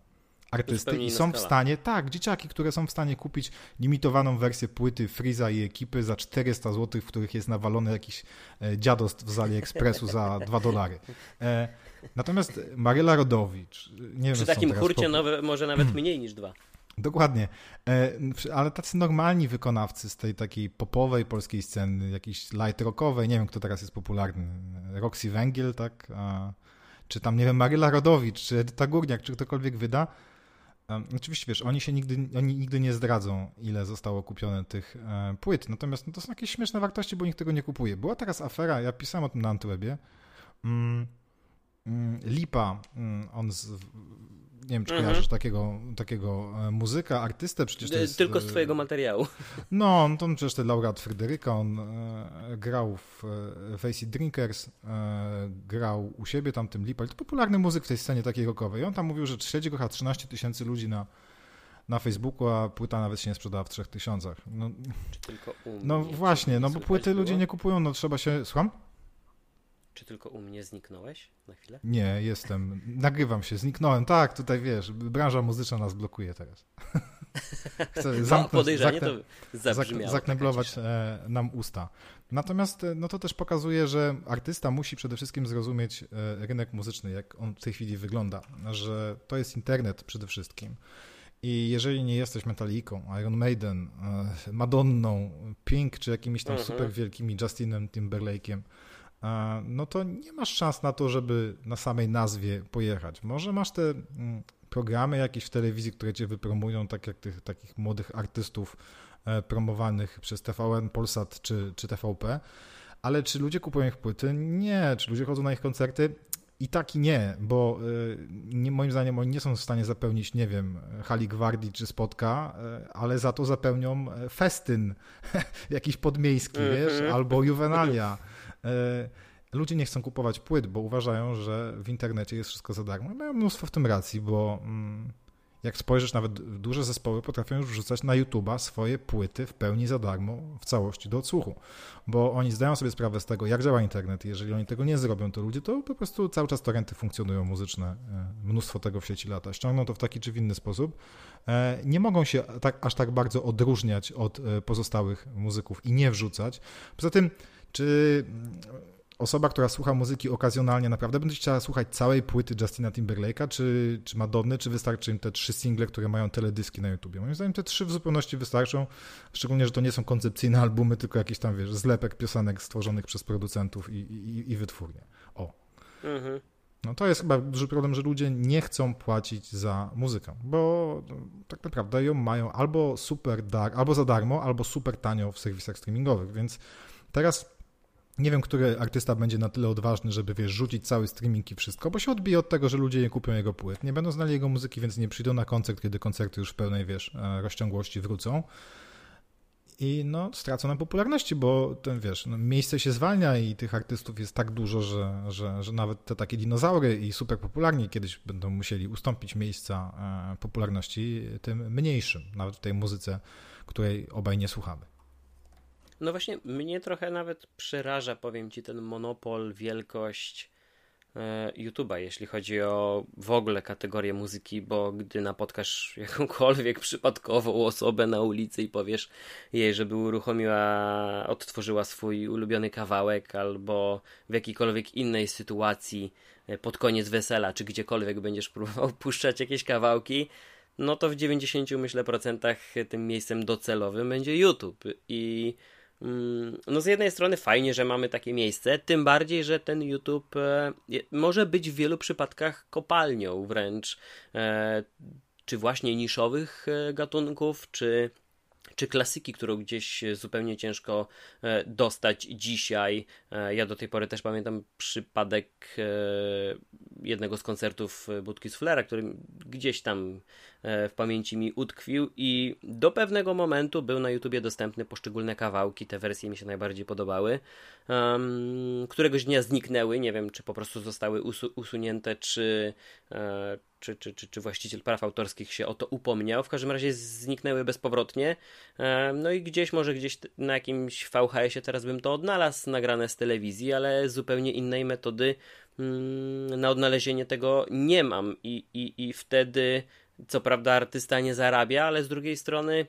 artysty i są w stanie, tak, dzieciaki, które są w stanie kupić limitowaną wersję płyty Freeza i ekipy za 400 zł, w których jest nawalony jakiś e, dziadostw z AliExpressu za 2 dolary. E, natomiast Maryla Rodowicz, nie wiem, Przy takim hurcie nowe, może nawet mniej niż dwa. Dokładnie, e, ale tacy normalni wykonawcy z tej takiej popowej polskiej sceny, jakiejś light rockowej, nie wiem kto teraz jest popularny, Roxy Węgiel, tak, czy tam, nie wiem, Maryla Rodowicz, czy Edyta Górniak, czy ktokolwiek wyda, Oczywiście, wiesz, oni się nigdy, oni nigdy nie zdradzą, ile zostało kupione tych e, płyt, natomiast no, to są jakieś śmieszne wartości, bo nikt tego nie kupuje. Była teraz afera, ja pisałem o tym na Antywebie, mm, mm, Lipa, mm, on z, nie wiem, czy mhm. kojarzysz takiego, takiego e, muzyka, artystę, przecież to jest... Tylko z twojego materiału. No, on to przecież ten laureat Fryderyka, on e, grał w e, Facey Drinkers, e, grał u siebie tam tym Lipa, to popularny muzyk w tej scenie takiej rockowej. On tam mówił, że śledzi go chyba 13 tysięcy ludzi na, na Facebooku, a płyta nawet się nie sprzedała w 3 tysiącach. No, czy tylko u mnie, No właśnie, no bo płyty było? ludzie nie kupują, no trzeba się... Słucham? Czy tylko u mnie zniknąłeś na chwilę? Nie, jestem. Nagrywam się, zniknąłem. Tak, tutaj wiesz, branża muzyczna nas blokuje teraz. Chcę no, zamknąć, podejrzanie zaknę, to zabrzmiało. Zakneblować e, nam usta. Natomiast e, no to też pokazuje, że artysta musi przede wszystkim zrozumieć e, rynek muzyczny, jak on w tej chwili wygląda, że to jest internet przede wszystkim. I jeżeli nie jesteś Metaliką, Iron Maiden, Madonną, Pink, czy jakimiś tam mhm. super wielkimi Justinem Timberlake'iem, no to nie masz szans na to, żeby na samej nazwie pojechać. Może masz te mm, programy jakieś w telewizji, które cię wypromują, tak jak tych takich młodych artystów e, promowanych przez TVN, Polsat czy, czy TVP, ale czy ludzie kupują ich płyty? Nie. Czy ludzie chodzą na ich koncerty? I tak i nie, bo e, nie, moim zdaniem oni nie są w stanie zapełnić, nie wiem, hali gwardii czy spotka, e, ale za to zapełnią festyn jakiś podmiejski, wiesz, albo juvenalia. E, ludzie nie chcą kupować płyt, bo uważają, że w internecie jest wszystko za darmo. Mają mnóstwo w tym racji, bo mm, jak spojrzysz, nawet duże zespoły potrafią już wrzucać na YouTube'a swoje płyty w pełni za darmo, w całości do odsłuchu, bo oni zdają sobie sprawę z tego, jak działa internet. Jeżeli oni tego nie zrobią, to ludzie to po prostu cały czas torenty funkcjonują muzyczne, e, mnóstwo tego w sieci lata. Ściągną to w taki czy w inny sposób. E, nie mogą się tak, aż tak bardzo odróżniać od pozostałych muzyków i nie wrzucać. Poza tym czy osoba, która słucha muzyki okazjonalnie, naprawdę będzie chciała słuchać całej płyty Justina Timberlake'a, czy, czy Madonny, czy wystarczy im te trzy single, które mają teledyski na YouTubie? Moim zdaniem te trzy w zupełności wystarczą, szczególnie, że to nie są koncepcyjne albumy, tylko jakiś tam, wiesz, zlepek piosenek stworzonych przez producentów i, i, i wytwórnie. O. Mhm. No to jest chyba duży problem, że ludzie nie chcą płacić za muzykę, bo tak naprawdę ją mają albo super dar, albo za darmo, albo super tanio w serwisach streamingowych, więc teraz nie wiem, który artysta będzie na tyle odważny, żeby wiesz, rzucić cały streaming i wszystko, bo się odbije od tego, że ludzie nie kupią jego płyt. Nie będą znali jego muzyki, więc nie przyjdą na koncert, kiedy koncerty już w pełnej, wiesz, e, rozciągłości wrócą. I no, stracą na popularności, bo ten wiesz, no, miejsce się zwalnia i tych artystów jest tak dużo, że, że, że nawet te takie dinozaury i super popularni kiedyś będą musieli ustąpić miejsca e, popularności tym mniejszym, nawet w tej muzyce, której obaj nie słuchamy. No właśnie, mnie trochę nawet przeraża, powiem ci, ten monopol, wielkość e, YouTube'a, jeśli chodzi o w ogóle kategorię muzyki, bo gdy napotkasz jakąkolwiek przypadkową osobę na ulicy i powiesz jej, żeby uruchomiła, odtworzyła swój ulubiony kawałek albo w jakiejkolwiek innej sytuacji e, pod koniec wesela, czy gdziekolwiek będziesz próbował puszczać jakieś kawałki, no to w 90 myślę procentach tym miejscem docelowym będzie YouTube. I no z jednej strony fajnie, że mamy takie miejsce, tym bardziej, że ten YouTube e, może być w wielu przypadkach kopalnią wręcz, e, czy właśnie niszowych e, gatunków, czy czy klasyki, którą gdzieś zupełnie ciężko dostać dzisiaj. Ja do tej pory też pamiętam przypadek jednego z koncertów Budki Flera, który gdzieś tam w pamięci mi utkwił i do pewnego momentu był na YouTubie dostępny poszczególne kawałki, te wersje mi się najbardziej podobały. Um, któregoś dnia zniknęły, nie wiem czy po prostu zostały usu usunięte, czy, e, czy, czy, czy, czy właściciel praw autorskich się o to upomniał. W każdym razie zniknęły bezpowrotnie. E, no i gdzieś, może gdzieś na jakimś VHS-ie teraz bym to odnalazł, nagrane z telewizji, ale zupełnie innej metody mm, na odnalezienie tego nie mam i, i, i wtedy co prawda artysta nie zarabia, ale z drugiej strony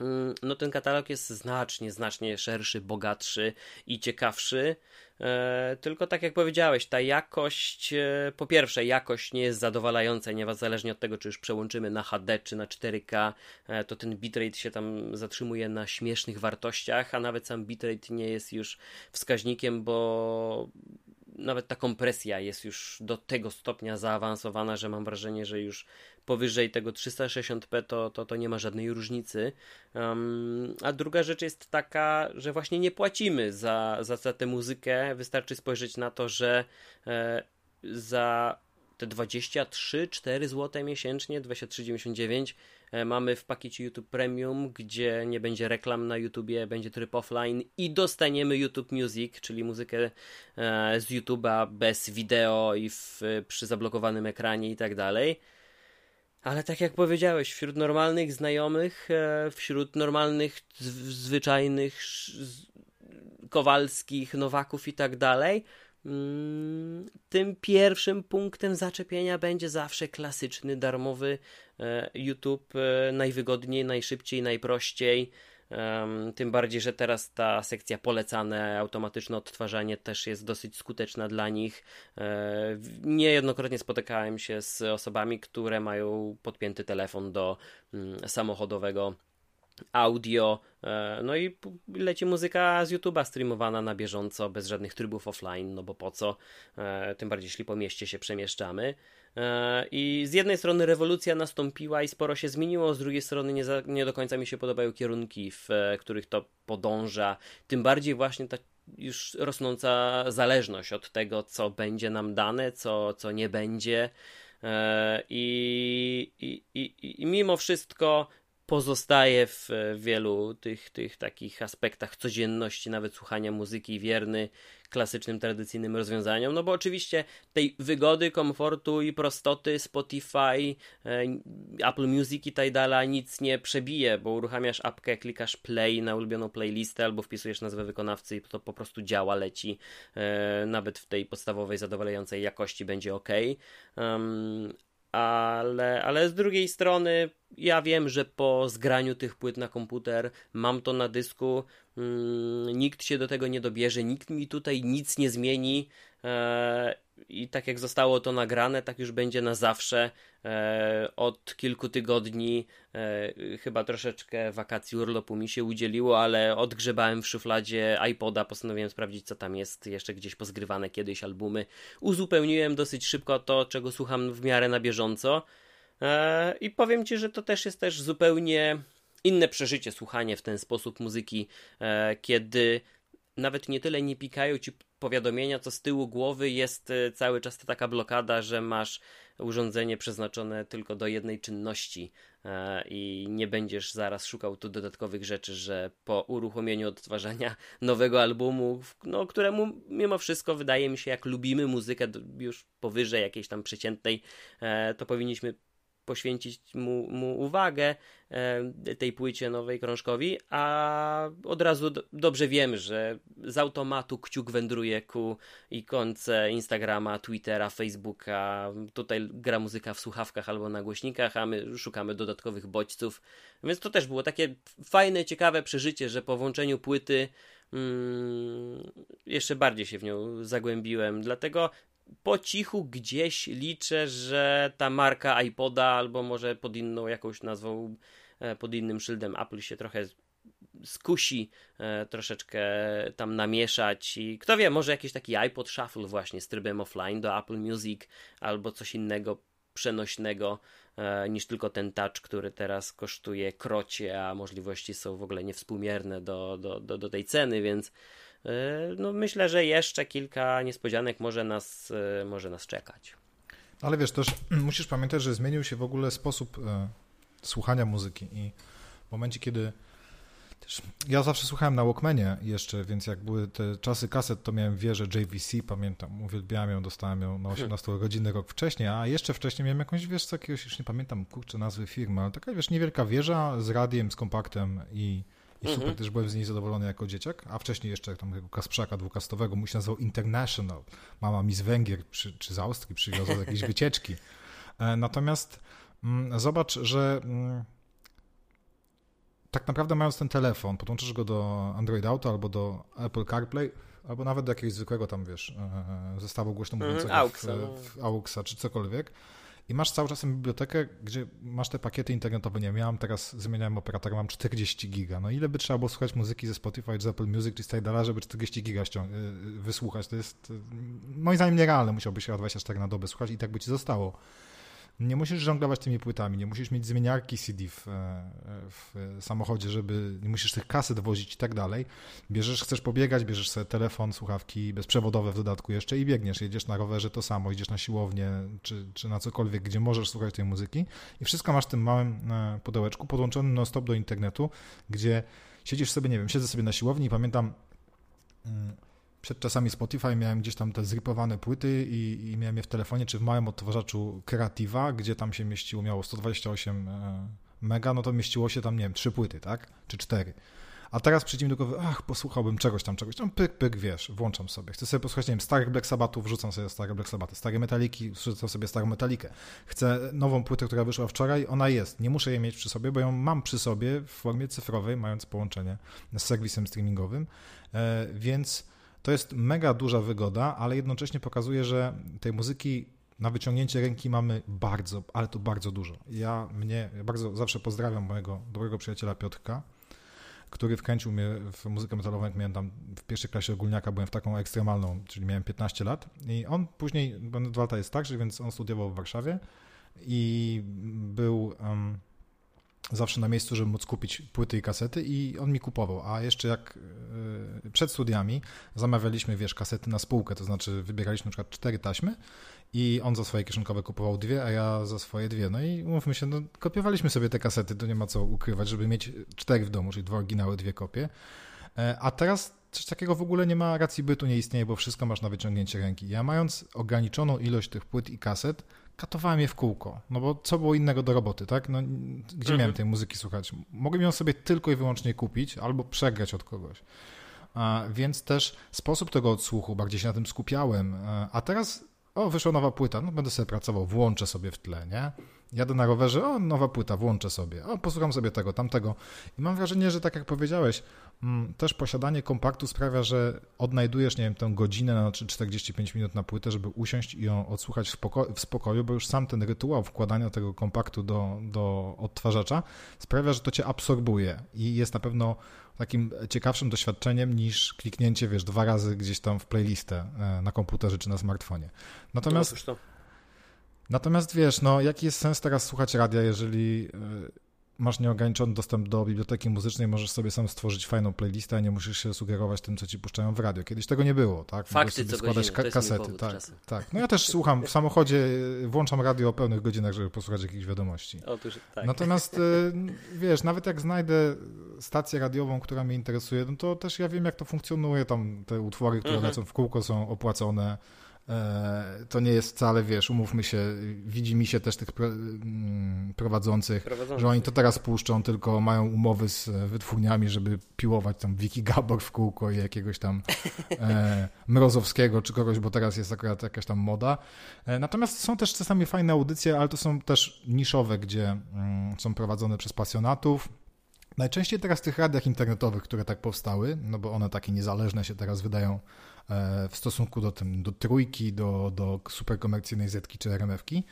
mm, no ten katalog jest znacznie, znacznie szerszy, bogatszy i ciekawszy. E, tylko tak jak powiedziałeś, ta jakość, e, po pierwsze, jakość nie jest zadowalająca, niezależnie od tego, czy już przełączymy na HD czy na 4K, e, to ten bitrate się tam zatrzymuje na śmiesznych wartościach, a nawet sam bitrate nie jest już wskaźnikiem, bo nawet ta kompresja jest już do tego stopnia zaawansowana, że mam wrażenie, że już powyżej tego 360p to, to, to nie ma żadnej różnicy. Um, a druga rzecz jest taka, że właśnie nie płacimy za, za, za tę muzykę. Wystarczy spojrzeć na to, że e, za te 23-4 zł miesięcznie, 23,99 e, mamy w pakiecie YouTube Premium, gdzie nie będzie reklam na YouTubie, będzie tryb offline i dostaniemy YouTube Music, czyli muzykę e, z YouTube'a bez wideo i w, przy zablokowanym ekranie i tak dalej. Ale tak jak powiedziałeś, wśród normalnych znajomych, e, wśród normalnych, zwyczajnych Kowalskich, Nowaków i tak dalej, Mm, tym pierwszym punktem zaczepienia będzie zawsze klasyczny, darmowy e, YouTube, e, najwygodniej, najszybciej, najprościej. Tym bardziej, że teraz ta sekcja polecane, automatyczne odtwarzanie też jest dosyć skuteczna dla nich. E, niejednokrotnie spotykałem się z osobami, które mają podpięty telefon do mm, samochodowego audio, e, no i leci muzyka z YouTube'a streamowana na bieżąco, bez żadnych trybów offline, no bo po co, e, tym bardziej jeśli po mieście się przemieszczamy. E, I z jednej strony rewolucja nastąpiła i sporo się zmieniło, z drugiej strony nie, za, nie do końca mi się podobają kierunki, w których to podąża, tym bardziej właśnie ta już rosnąca zależność od tego, co będzie nam dane, co, co nie będzie. I, i, i, I mimo wszystko pozostaje w wielu tych, tych takich aspektach codzienności, nawet słuchania muzyki wierny klasycznym, tradycyjnym rozwiązaniom, no bo oczywiście tej wygody, komfortu i prostoty Spotify, e, Apple Music i tak dalej nic nie przebije, bo uruchamiasz apkę, klikasz play na ulubioną playlistę albo wpisujesz nazwę wykonawcy i to po prostu działa, leci, e, nawet w tej podstawowej, zadowalającej jakości będzie ok. Ale, ale z drugiej strony ja wiem, że po zgraniu tych płyt na komputer mam to na dysku, mm, nikt się do tego nie dobierze, nikt mi tutaj nic nie zmieni. E, i tak jak zostało to nagrane, tak już będzie na zawsze. E, od kilku tygodni e, chyba troszeczkę wakacji urlopu mi się udzieliło, ale odgrzebałem w szufladzie iPoda, postanowiłem sprawdzić co tam jest, jeszcze gdzieś pozgrywane kiedyś albumy. Uzupełniłem dosyć szybko to, czego słucham w miarę na bieżąco. E, I powiem Ci, że to też jest też zupełnie inne przeżycie, słuchanie w ten sposób muzyki, kiedy nawet nie tyle nie pikają Ci powiadomienia, co z tyłu głowy jest e, cały czas taka blokada, że masz urządzenie przeznaczone tylko do jednej czynności i nie będziesz zaraz szukał tu dodatkowych rzeczy, że po uruchomieniu odtwarzania nowego albumu, no, któremu mimo wszystko wydaje mi się, jak lubimy muzykę już powyżej jakiejś tam przeciętnej, to powinniśmy poświęcić mu, mu uwagę e, tej płycie nowej krążkowi, a od razu do, dobrze wiemy, że z automatu kciuk wędruje ku ikonce Instagrama, Twittera, Facebooka. Tutaj gra muzyka w słuchawkach albo na głośnikach, a my szukamy dodatkowych bodźców. Więc to też było takie fajne, ciekawe przeżycie, że po włączeniu płyty mm, jeszcze bardziej się w nią zagłębiłem. Dlatego po cichu gdzieś liczę, że ta marka iPoda albo może pod inną jakąś nazwą, e, pod innym szyldem Apple się trochę skusi e, troszeczkę tam namieszać i kto wie, może jakiś taki iPod Shuffle właśnie z trybem offline do Apple Music albo coś innego przenośnego e, niż tylko ten touch, który teraz kosztuje krocie, a możliwości są w ogóle niewspółmierne do, do, do, do tej ceny, więc no myślę, że jeszcze kilka niespodzianek może nas, e, może nas czekać. Ale wiesz, też musisz pamiętać, że zmienił się w ogóle sposób e, słuchania muzyki i w momencie, kiedy ja zawsze słuchałem na Walkmanie jeszcze, więc jak były te czasy kaset, to miałem wieżę JVC, pamiętam, uwielbiałem ją, dostałem ją na 18 godziny rok wcześniej, a jeszcze wcześniej miałem jakąś, wiesz, co jakiegoś, już nie pamiętam, kurczę, nazwy firmy, ale taka, wiesz, niewielka wieża z radiem, z kompaktem i i super, mhm. też byłem z niej zadowolony jako dzieciak, a wcześniej jeszcze tam tego Kasprzaka dwukastowego mu się nazywał International. Mama mi z Węgier przy, czy z Austrii przywiozła jakieś wycieczki. E, natomiast mm, zobacz, że mm, tak naprawdę mając ten telefon, podłączysz go do Android Auto albo do Apple CarPlay, albo nawet do jakiegoś zwykłego tam, wiesz, e, zestawu głośno mhm, mówiącego mm, AUXa, w, w AUXa czy cokolwiek, i masz cały czas bibliotekę, gdzie masz te pakiety internetowe. Nie miałem teraz, zmieniałem operatora, mam 40 giga. No ile by trzeba było słuchać muzyki ze Spotify, z Apple Music, czy z Tidala, żeby 40 giga y, y, wysłuchać? To jest y, moim zdaniem nierealne. Musiałbyś się 24 na dobę słuchać i tak by ci zostało. Nie musisz żonglować tymi płytami, nie musisz mieć zmieniarki CD w, w samochodzie, żeby nie musisz tych kaset wozić i tak dalej. Bierzesz, chcesz pobiegać, bierzesz sobie telefon, słuchawki bezprzewodowe w dodatku jeszcze i biegniesz. Jedziesz na rowerze to samo, idziesz na siłownię czy, czy na cokolwiek, gdzie możesz słuchać tej muzyki i wszystko masz w tym małym e, pudełeczku podłączonym non-stop do internetu, gdzie siedzisz sobie, nie wiem, siedzę sobie na siłowni i pamiętam mm, przed czasami Spotify miałem gdzieś tam te zrypowane płyty i, i miałem je w telefonie czy w małym odtwarzaczu Creativa, gdzie tam się mieściło, miało 128 e, mega, no to mieściło się tam, nie wiem, trzy płyty, tak? Czy cztery. A teraz przyjdzie mi do głowy, ach, posłuchałbym czegoś tam, czegoś tam, pyk, pyk, wiesz, włączam sobie. Chcę sobie posłuchać, nie wiem, starych Black Sabbathów, wrzucam sobie stare Black Sabbathy, stare Metaliki, wrzucam sobie starą Metalikę. Chcę nową płytę, która wyszła wczoraj, ona jest. Nie muszę jej mieć przy sobie, bo ją mam przy sobie w formie cyfrowej, mając połączenie z serwisem streamingowym, e, więc to jest mega duża wygoda, ale jednocześnie pokazuje, że tej muzyki na wyciągnięcie ręki mamy bardzo, ale to bardzo dużo. Ja mnie ja bardzo zawsze pozdrawiam mojego dobrego przyjaciela Piotrka, który wkręcił mnie w muzykę metalową, jak miałem tam w pierwszej klasie ogólniaka, byłem w taką ekstremalną, czyli miałem 15 lat i on później, lata jest starszy, więc on studiował w Warszawie i był... Um, zawsze na miejscu, żeby móc kupić płyty i kasety i on mi kupował, a jeszcze jak e, przed studiami zamawialiśmy, wiesz, kasety na spółkę, to znaczy wybieraliśmy na przykład cztery taśmy i on za swoje kieszonkowe kupował dwie, a ja za swoje dwie. No i umówmy się, no, kopiowaliśmy sobie te kasety, to nie ma co ukrywać, żeby mieć cztery w domu, czyli dwa oryginały, dwie kopie. E, a teraz coś takiego w ogóle nie ma racji bytu, nie istnieje, bo wszystko masz na wyciągnięcie ręki. Ja mając ograniczoną ilość tych płyt i kaset, katowałem je w kółko, no bo co było innego do roboty, tak? No, gdzie mhm. miałem tej muzyki słuchać? Mogłem ją sobie tylko i wyłącznie kupić albo przegrać od kogoś. A, więc też sposób tego odsłuchu, bardziej się na tym skupiałem. A, teraz, o, wyszła nowa płyta, no będę sobie pracował, włączę sobie w tle, nie? Jadę na rowerze, o, nowa płyta, włączę sobie, o, posłucham sobie tego, tamtego. I mam wrażenie, że tak jak powiedziałeś, też posiadanie kompaktu sprawia, że odnajdujesz, nie wiem, tę godzinę na 45 minut na płytę, żeby usiąść i ją odsłuchać w, w spokoju, bo już sam ten rytuał wkładania tego kompaktu do, do odtwarzacza sprawia, że to cię absorbuje i jest na pewno takim ciekawszym doświadczeniem niż kliknięcie, wiesz, dwa razy gdzieś tam w playlistę e, na komputerze czy na smartfonie. Natomiast no, Natomiast wiesz, no jaki jest sens teraz słuchać radia, jeżeli e, masz nieograniczony dostęp do biblioteki muzycznej, możesz sobie sam stworzyć fajną playlistę, a nie musisz się sugerować tym, co ci puszczają w radio. Kiedyś tego nie było, tak? Fakty, sobie co składać ka kasety. Tak, tak. No ja też słucham w samochodzie, włączam radio o pełnych godzinach, żeby posłuchać jakichś wiadomości. Otóż tak. Natomiast e, wiesz, nawet jak znajdę stację radiową, która mnie interesuje, no to też ja wiem, jak to funkcjonuje. Tam te utwory, które mhm. lecą w kółko są opłacone to nie jest wcale, wiesz, umówmy się, widzi mi się też tych mm, prowadzących, że oni to teraz puszczą, tylko mają umowy z wytwórniami, żeby piłować tam Wiki Gabor w kółko i jakiegoś tam e, Mrozowskiego czy kogoś, bo teraz jest akurat jakaś tam moda. E, natomiast są też czasami fajne audycje, ale to są też niszowe, gdzie mm, są prowadzone przez pasjonatów. Najczęściej teraz w tych radiach internetowych, które tak powstały, no bo one takie niezależne się teraz wydają E, w stosunku do, tym, do trójki, do, do superkomercyjnej Zetki czy RMF-ki.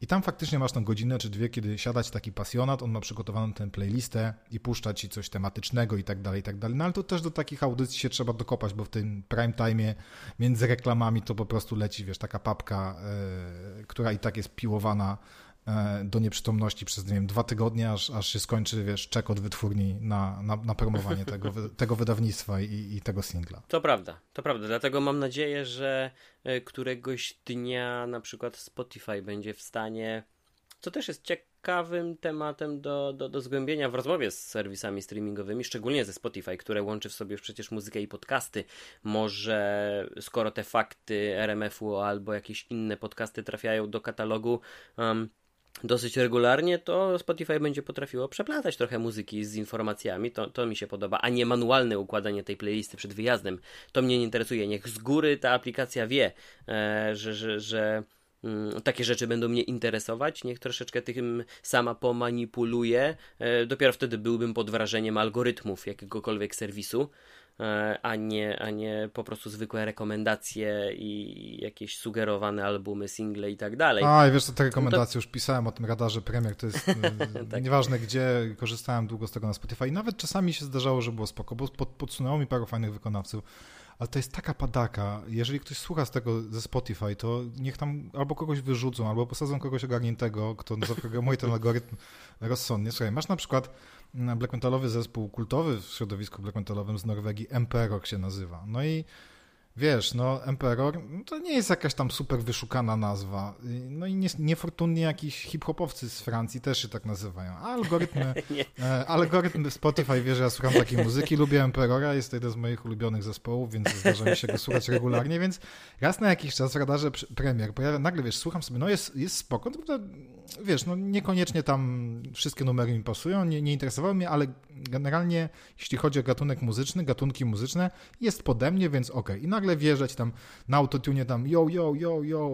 I tam faktycznie masz tą godzinę czy dwie, kiedy siadać taki pasjonat, on ma przygotowaną tę playlistę i puszcza ci coś tematycznego i tak dalej, i tak dalej. No ale to też do takich audycji się trzeba dokopać, bo w tym prime time między reklamami to po prostu leci, wiesz, taka papka, yy, która i tak jest piłowana E, do nieprzytomności przez, nie wiem, dwa tygodnie, aż, aż się skończy, wiesz, czek od wytwórni na, na, na promowanie tego, tego wydawnictwa i, i tego singla. To prawda, to prawda. Dlatego mam nadzieję, że e, któregoś dnia na przykład Spotify będzie w stanie, co też jest ciekawym tematem do, do, do zgłębienia w rozmowie z serwisami streamingowymi, szczególnie ze Spotify, które łączy w sobie przecież muzykę i podcasty. Może skoro te fakty RMF-u albo jakieś inne podcasty trafiają do katalogu, um, dosyć regularnie, to Spotify będzie potrafiło przeplatać trochę muzyki z informacjami. To, to mi się podoba, a nie manualne układanie tej playlisty przed wyjazdem. To mnie nie interesuje. Niech z góry ta aplikacja wie, e, że, że, że takie rzeczy będą mnie interesować, niech troszeczkę tym sama pomanipuluje. E, dopiero wtedy byłbym pod wrażeniem algorytmów jakiegokolwiek serwisu. E, a nie, a nie po prostu zwykłe rekomendacje i jakieś sugerowane albumy, single i tak dalej. A, i wiesz, to te rekomendacje to... już pisałem o tym radarze premier, to jest tak. nieważne gdzie, korzystałem długo z tego na Spotify i nawet czasami się zdarzało, że było spoko, bo pod, podsunęło mi paru fajnych wykonawców, ale to jest taka padaka. Jeżeli ktoś słucha z tego ze Spotify, to niech tam albo kogoś wyrzucą, albo posadzą kogoś ogarniętego, kto zaprogramuje ten algorytm rozsądnie. Słuchaj, masz na przykład mm, black metalowy zespół kultowy w środowisku black metalowym z Norwegii, Emperor się nazywa. No i Wiesz, no Emperor no, to nie jest jakaś tam super wyszukana nazwa. No i nie, niefortunnie jakiś hip-hopowcy z Francji też się tak nazywają. A algorytmy, e, algorytm Spotify wie, że ja słucham takiej muzyki, lubię Emperora, jest to jeden z moich ulubionych zespołów, więc zdarza mi się go słuchać regularnie, więc raz na jakiś czas w radarze premier pojawia, nagle wiesz, słucham sobie, no jest, jest spoko, to, wiesz, no niekoniecznie tam wszystkie numery mi pasują, nie, nie interesowały mnie, ale generalnie jeśli chodzi o gatunek muzyczny, gatunki muzyczne, jest pode mnie, więc okej. Okay. I nagle wjeżdżać tam na autotune tam yo, yo, yo, yo,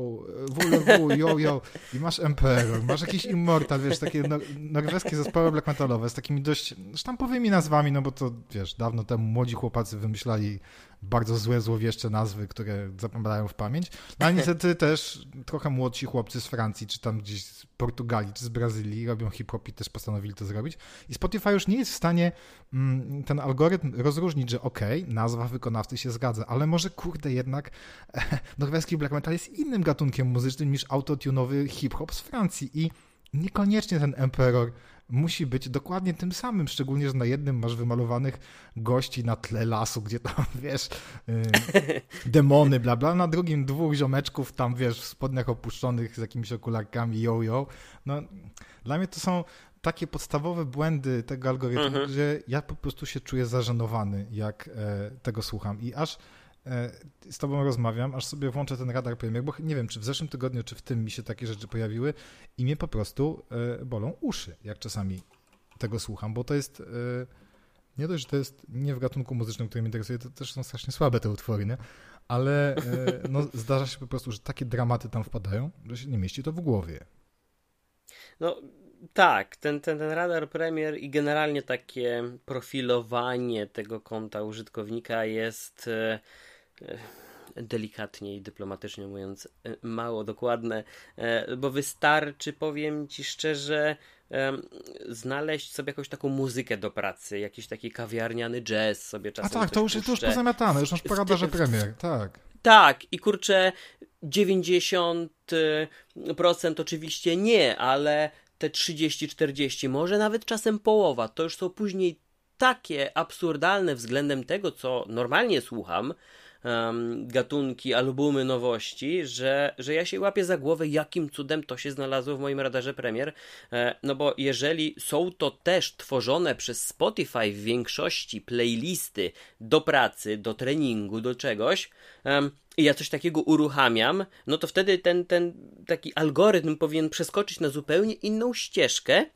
WLW, yo, yo. I masz Emperor, masz jakiś Immortal, wiesz, takie norweskie zespoły black metalowe z takimi dość sztampowymi nazwami, no bo to, wiesz, dawno temu młodzi chłopacy wymyślali bardzo złe, złowieszcze nazwy, które zapadają w pamięć. No ale niestety też trochę młodsi chłopcy z Francji, czy tam gdzieś z Portugalii, czy z Brazylii robią hip-hop i też postanowili to zrobić. I Spotify już nie jest w stanie mm, ten algorytm rozróżnić, że okej, okay, nazwa wykonawcy się zgadza, ale może kurde jednak norweski black metal jest innym gatunkiem muzycznym niż autotunowy hip-hop z Francji i niekoniecznie ten Emperor musi być dokładnie tym samym, szczególnie, że na jednym masz wymalowanych gości na tle lasu, gdzie tam, wiesz, yy, demony, bla, bla, na drugim dwóch ziomeczków tam, wiesz, w spodniach opuszczonych z jakimiś okularkami, yo, yo. No, dla mnie to są takie podstawowe błędy tego algorytmu, mhm. że ja po prostu się czuję zażenowany, jak e, tego słucham i aż z tobą rozmawiam, aż sobie włączę ten radar premier, bo nie wiem, czy w zeszłym tygodniu, czy w tym mi się takie rzeczy pojawiły i mnie po prostu e, bolą uszy, jak czasami tego słucham, bo to jest e, nie dość, że to jest nie w gatunku muzycznym, który mnie interesuje, to też są strasznie słabe te utwory, nie? Ale no, zdarza się po prostu, że takie dramaty tam wpadają, że się nie mieści to w głowie. No, tak, ten, ten, ten radar premier i generalnie takie profilowanie tego konta użytkownika jest E, delikatnie i dyplomatycznie mówiąc, e, mało dokładne, e, bo wystarczy, powiem ci szczerze, znaleźć sobie jakąś taką muzykę do pracy, jakiś taki kawiarniany jazz sobie czasem. A tak, to już, to już pozamiatane, już masz poradarze premier, tak. Tak, i kurczę, 90% oczywiście nie, ale te 30-40, może nawet czasem połowa, to już są później takie absurdalne względem tego, co normalnie słucham, um, gatunki, albumy, nowości, że, że ja się łapię za głowę, jakim cudem to się znalazło w moim radarze premier. E, no bo jeżeli są to też tworzone przez Spotify w większości playlisty do pracy, do treningu, do czegoś, um, i ja coś takiego uruchamiam, no to wtedy ten, ten taki algorytm powinien przeskoczyć na zupełnie inną ścieżkę,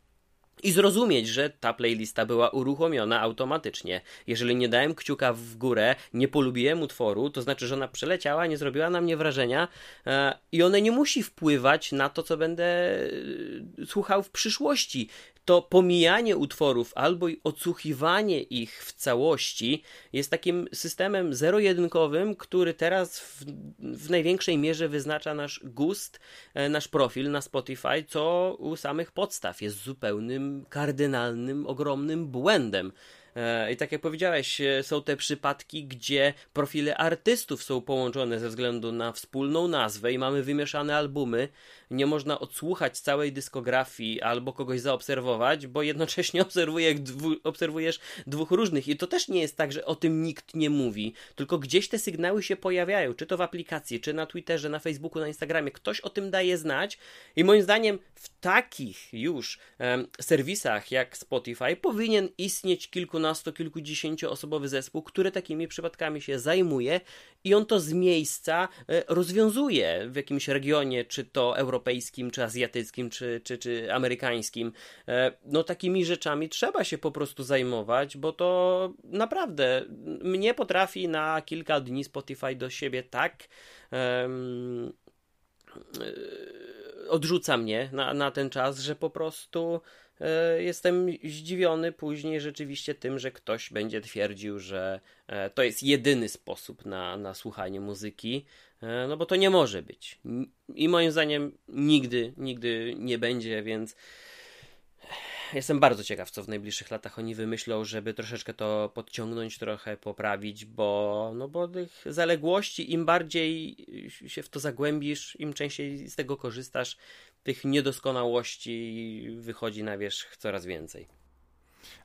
i zrozumieć, że ta playlista była uruchomiona automatycznie. Jeżeli nie dałem kciuka w górę, nie polubiłem utworu, to znaczy, że ona przeleciała, nie zrobiła na mnie wrażenia e, i ona nie musi wpływać na to, co będę e, słuchał w przyszłości to pomijanie utworów albo odsłuchiwanie ich w całości jest takim systemem zero-jedynkowym, który teraz w, w, największej mierze wyznacza nasz gust, e, nasz profil na Spotify, co u samych podstaw jest zupełnym, kardynalnym, ogromnym błędem. E, I tak jak powiedziałeś, e, są te przypadki, gdzie profile artystów są połączone ze względu na wspólną nazwę i mamy wymieszane albumy. Nie można odsłuchać całej dyskografii albo kogoś zaobserwować, bo jednocześnie obserwuje, dwu, obserwujesz dwóch różnych. I to też nie jest tak, że o tym nikt nie mówi, tylko gdzieś te sygnały się pojawiają, czy to w aplikacji, czy na Twitterze, na Facebooku, na Instagramie. Ktoś o tym daje znać i moim zdaniem w takich już um, serwisach jak Spotify powinien istnieć kilkunastu kilkudziesięcioosobowy zespół, który takimi przypadkami się zajmuje i on to z miejsca e, rozwiązuje w jakimś regionie, czy to europejskim, czy azjatyckim, czy, czy, czy amerykańskim. E, no takimi rzeczami trzeba się po prostu zajmować, bo to naprawdę mnie potrafi na kilka dni Spotify do siebie tak um, odrzuca mnie na, na ten czas, że po prostu jestem zdziwiony później rzeczywiście tym, że ktoś będzie twierdził, że e, to jest jedyny sposób na, na słuchanie muzyki, e, no bo to nie może być. I moim zdaniem nigdy, nigdy nie będzie, więc jestem bardzo ciekaw, co w najbliższych latach oni wymyślą, żeby troszeczkę to podciągnąć, trochę poprawić, bo, no bo tych zaległości, im bardziej się w to zagłębisz, im częściej z tego korzystasz, tych niedoskonałości wychodzi na wierzch coraz więcej.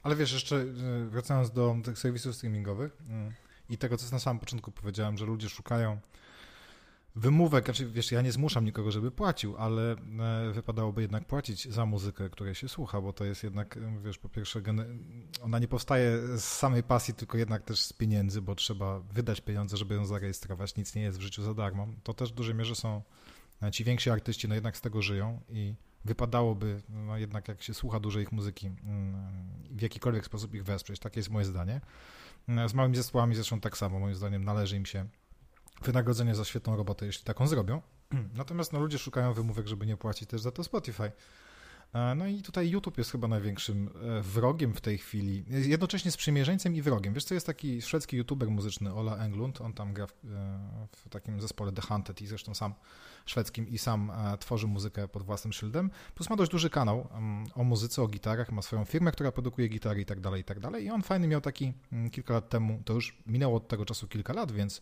Ale wiesz, jeszcze y, wracając do tych serwisów streamingowych y, i tego, co na samym początku powiedziałem, że ludzie szukają wymówek, znaczy wiesz, ja nie zmuszam nikogo, żeby płacił, ale e, wypadałoby jednak płacić za muzykę, której się słucha, bo to jest jednak, wiesz, po pierwsze, ona nie powstaje z samej pasji, tylko jednak też z pieniędzy, bo trzeba wydać pieniądze, żeby ją zarejestrować, nic nie jest w życiu za darmo. To też w dużej mierze są ci więksi artyści, no jednak z tego żyją i wypadałoby, no jednak jak się słucha dużej ich muzyki, mm, w jakikolwiek sposób ich wesprzeć, takie jest moje zdanie. E, z małymi zespołami zresztą tak samo, moim zdaniem należy im się wynagrodzenie za świetną robotę, jeśli taką zrobią. Natomiast no, ludzie szukają wymówek, żeby nie płacić też za to Spotify. E, no i tutaj YouTube jest chyba największym e, wrogiem w tej chwili, jednocześnie sprzymierzeńcem i wrogiem. Wiesz co, jest taki szwedzki youtuber muzyczny, Ola Englund, on tam gra w, e, w takim zespole The Hunted i zresztą sam szwedzkim i sam tworzy muzykę pod własnym szyldem. Plus ma dość duży kanał mm, o muzyce, o gitarach, ma swoją firmę, która produkuje gitary i tak dalej, i tak dalej. I on fajny miał taki mm, kilka lat temu, to już minęło od tego czasu kilka lat, więc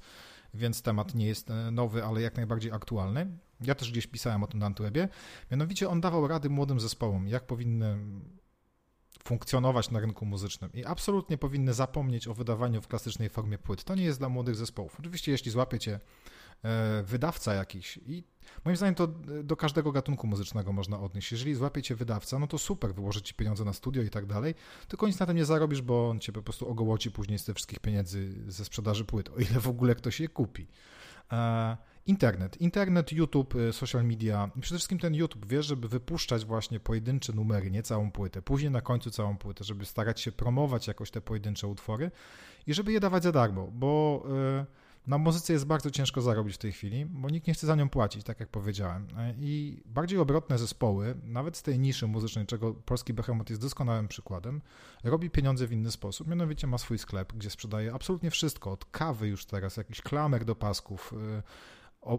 więc temat nie jest e, nowy, ale jak najbardziej aktualny. Ja też gdzieś pisałem o tym na Antwebie. Mianowicie on dawał rady młodym zespołom, jak powinny funkcjonować na rynku muzycznym i absolutnie powinny zapomnieć o wydawaniu w klasycznej formie płyt. To nie jest dla młodych zespołów. Oczywiście, jeśli złapiecie E, wydawca jakiś i moim zdaniem to do każdego gatunku muzycznego można odnieść. Jeżeli złapiecie wydawca, no to super, wyłoży ci pieniądze na studio i tak dalej, tylko nic na tym nie zarobisz, bo on cię po prostu ogołoci później z tych wszystkich pieniędzy ze sprzedaży płyt, o ile w ogóle ktoś je kupi. E, internet, internet, YouTube, e, social media przede wszystkim ten YouTube, wiesz, żeby wypuszczać właśnie pojedyncze numery, nie całą płytę, później na końcu całą płytę, żeby starać się promować jakoś te pojedyncze utwory i żeby je dawać za darmo, bo... Yy, na muzyce jest bardzo ciężko zarobić w tej chwili, bo nikt nie chce za nią płacić, tak jak powiedziałem. I bardziej obrotne zespoły, nawet z tej niszy muzycznej, czego polski Behemoth jest doskonałym przykładem, robi pieniądze w inny sposób. Mianowicie ma swój sklep, gdzie sprzedaje absolutnie wszystko, od kawy już teraz, jakiś klamek do pasków, y,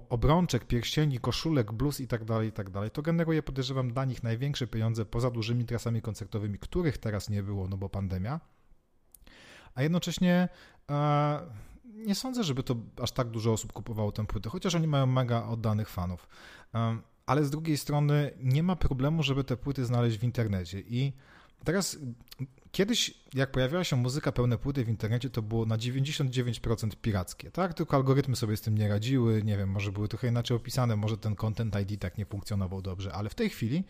obrączek, pierścieni, koszulek, bluz i tak dalej, i tak dalej. To generuje, podejrzewam, dla nich największe pieniądze poza dużymi trasami koncertowymi, których teraz nie było, no bo pandemia. A jednocześnie e, nie sądzę, żeby to aż tak dużo osób kupowało tę płytę, chociaż oni mają mega oddanych fanów. Ale z drugiej strony nie ma problemu, żeby te płyty znaleźć w internecie. I teraz kiedyś, jak pojawiała się muzyka pełne płyty w internecie, to było na 99% pirackie, tak? Tylko algorytmy sobie z tym nie radziły, nie wiem, może były trochę inaczej opisane, może ten Content ID tak nie funkcjonował dobrze, ale w tej chwili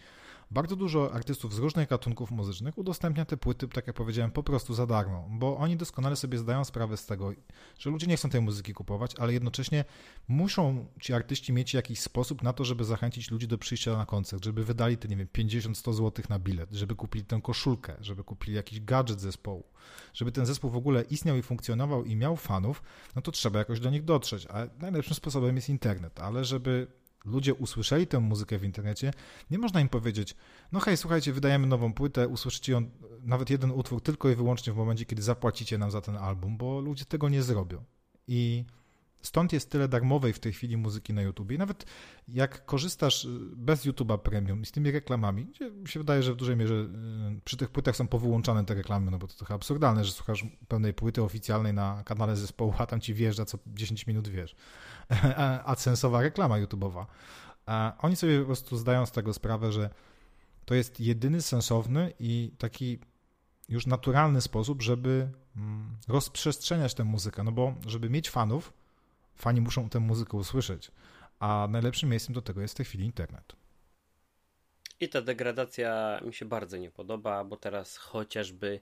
bardzo dużo artystów z różnych gatunków muzycznych udostępnia te płyty, tak jak powiedziałem, po prostu za darmo, bo oni doskonale sobie zdają sprawę z tego, że ludzie nie chcą tej muzyki kupować, ale jednocześnie muszą ci artyści mieć jakiś sposób na to, żeby zachęcić ludzi do przyjścia na koncert, żeby wydali te, nie wiem, 50-100 zł na bilet, żeby kupili tę koszulkę, żeby kupili jakiś gadżet zespołu. Żeby ten zespół w ogóle istniał i funkcjonował i miał fanów, no to trzeba jakoś do nich dotrzeć, a najlepszym sposobem jest internet, ale żeby ludzie usłyszeli tę muzykę w internecie, nie można im powiedzieć, no hej, słuchajcie, wydajemy nową płytę, usłyszycie ją, nawet jeden utwór tylko i wyłącznie w momencie, kiedy zapłacicie nam za ten album, bo ludzie tego nie zrobią. I Stąd jest tyle darmowej w tej chwili muzyki na YouTube. I nawet jak korzystasz y, bez YouTube'a Premium i z tymi reklamami, gdzie mi się wydaje, że w dużej mierze y, przy tych płytach są powyłączane te reklamy, no bo to trochę absurdalne, że słuchasz pełnej płyty oficjalnej na kanale zespołu, a tam ci wjeżdża co 10 minut, wiesz, a sensowa reklama YouTube'owa. Oni sobie po prostu zdają z tego sprawę, że to jest jedyny sensowny i taki już naturalny sposób, żeby mm, rozprzestrzeniać tę muzykę, no bo żeby mieć fanów, fani muszą tę muzykę usłyszeć, a najlepszym miejscem do tego jest w tej chwili internet. I ta degradacja mi się bardzo nie podoba, bo teraz chociażby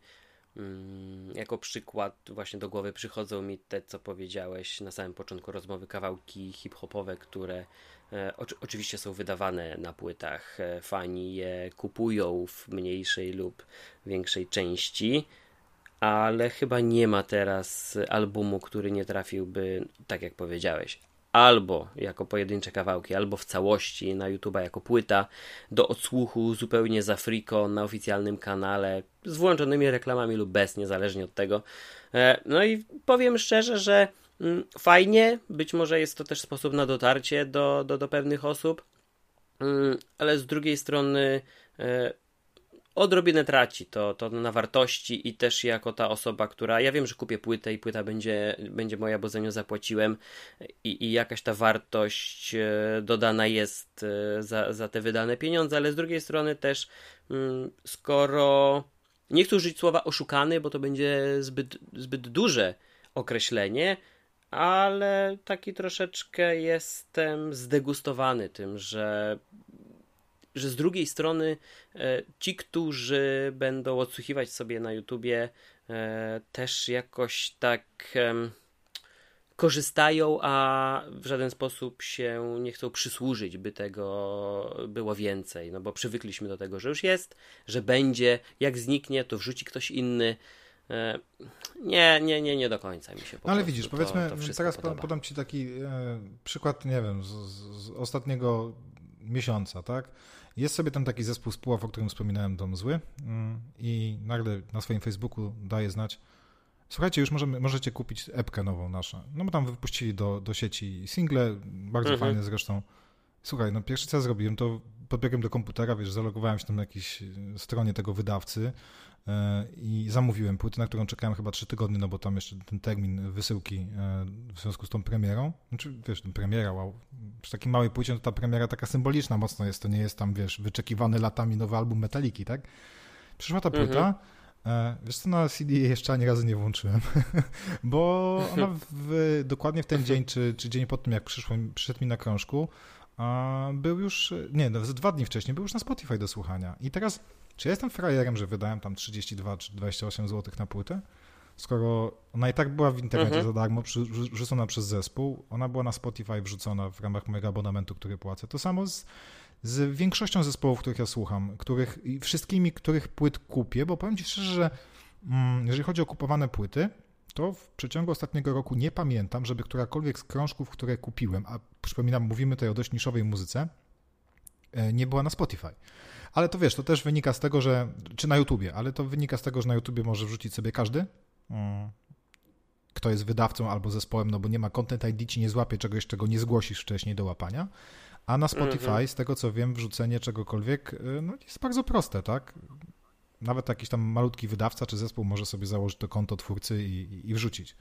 jako przykład właśnie do głowy przychodzą mi te, co powiedziałeś na samym początku rozmowy, kawałki hip-hopowe, które e, oczy, oczywiście są wydawane na płytach. E, fani je kupują w mniejszej lub większej części ale chyba nie ma teraz albumu, który nie trafiłby, tak jak powiedziałeś, albo jako pojedyncze kawałki, albo w całości na YouTube'a jako płyta do odsłuchu zupełnie za friko na oficjalnym kanale z włączonymi reklamami lub bez, niezależnie od tego. E, no i powiem szczerze, że mm, fajnie, być może jest to też sposób na dotarcie do, do, do pewnych osób, mm, ale z drugiej strony e, odrobinę traci to, to na wartości i też jako ta osoba, która, ja wiem, że kupię płytę i płyta będzie, będzie moja, bo za nią zapłaciłem i, i jakaś ta wartość e, dodana jest e, za, za te wydane pieniądze, ale z drugiej strony też mm, skoro nie chcę użyć słowa oszukany, bo to będzie zbyt, zbyt duże określenie, ale taki troszeczkę jestem zdegustowany tym, że że z drugiej strony e, ci, którzy będą odsłuchiwać sobie na YouTubie, e, też jakoś tak korzystają, a w żaden sposób się nie chcą przysłużyć, by tego było więcej. No bo przywykliśmy do tego, że już jest, że będzie, jak zniknie, to wrzuci ktoś inny. E, nie, nie, nie, nie do końca mi się no ale widzisz, powiedzmy, to teraz podoba. podam Ci taki przykład, nie wiem, z, z, ostatniego miesiąca, tak? Jest sobie tam taki zespół spółek, o którym wspominałem, Dom Zły mm, i nagle na swoim Facebooku daje znać, słuchajcie, już możemy, możecie kupić epkę nową naszą. No bo tam wypuścili do, do sieci single, bardzo mhm. fajne zresztą. Słuchaj, no pierwszy co zrobiłem, to podbiegłem do komputera, wiesz, zalogowałem się tam na jakiejś stronie tego wydawcy, E, i zamówiłem płytę, na którą czekałem chyba trzy tygodnie, no bo tam jeszcze ten termin wysyłki e, w związku z tą premierą. Znaczy, wiesz, ten premiera, wow. Przy takiej małej płycie to ta premiera taka symboliczna mocno jest, to nie jest tam, wiesz, wyczekiwany latami nowy album Metaliki, tak? Przyszła ta płyta, mhm. E, wiesz co, na CD jeszcze ani razu nie włączyłem, bo ona w, dokładnie w ten dzień, czy, czy dzień po tym, jak przyszło, przyszedł mi na krążku, był już, nie, dwa dni wcześniej, był już na Spotify do słuchania. I teraz czy ja jestem frajerem, że wydałem tam 32 czy 28 zł na płytę? Skoro ona i tak była w internecie mhm. za darmo, rzucona przez zespół, ona była na Spotify wrzucona w ramach mojego abonamentu, który płacę. To samo z, z większością zespołów, których ja słucham, których i wszystkimi, których płyt kupię, bo powiem Ci szczerze, że mm, jeżeli chodzi o kupowane płyty, to w przeciągu ostatniego roku nie pamiętam, żeby którakolwiek z krążków, które kupiłem, a przypominam, mówimy tutaj o dość niszowej muzyce, e, nie była na Spotify. Ale to wiesz, to też wynika z tego, że, czy na YouTubie, ale to wynika z tego, że na YouTubie może wrzucić sobie każdy, mm, kto jest wydawcą albo zespołem, no bo nie ma Content ID, ci nie złapie czegoś, czego nie zgłosisz wcześniej do łapania. A na Spotify, mhm. z tego co wiem, wrzucenie czegokolwiek y, no, jest bardzo proste, tak? Nawet jakiś tam malutki wydawca czy zespół może sobie założyć to konto twórcy i, i wrzucić.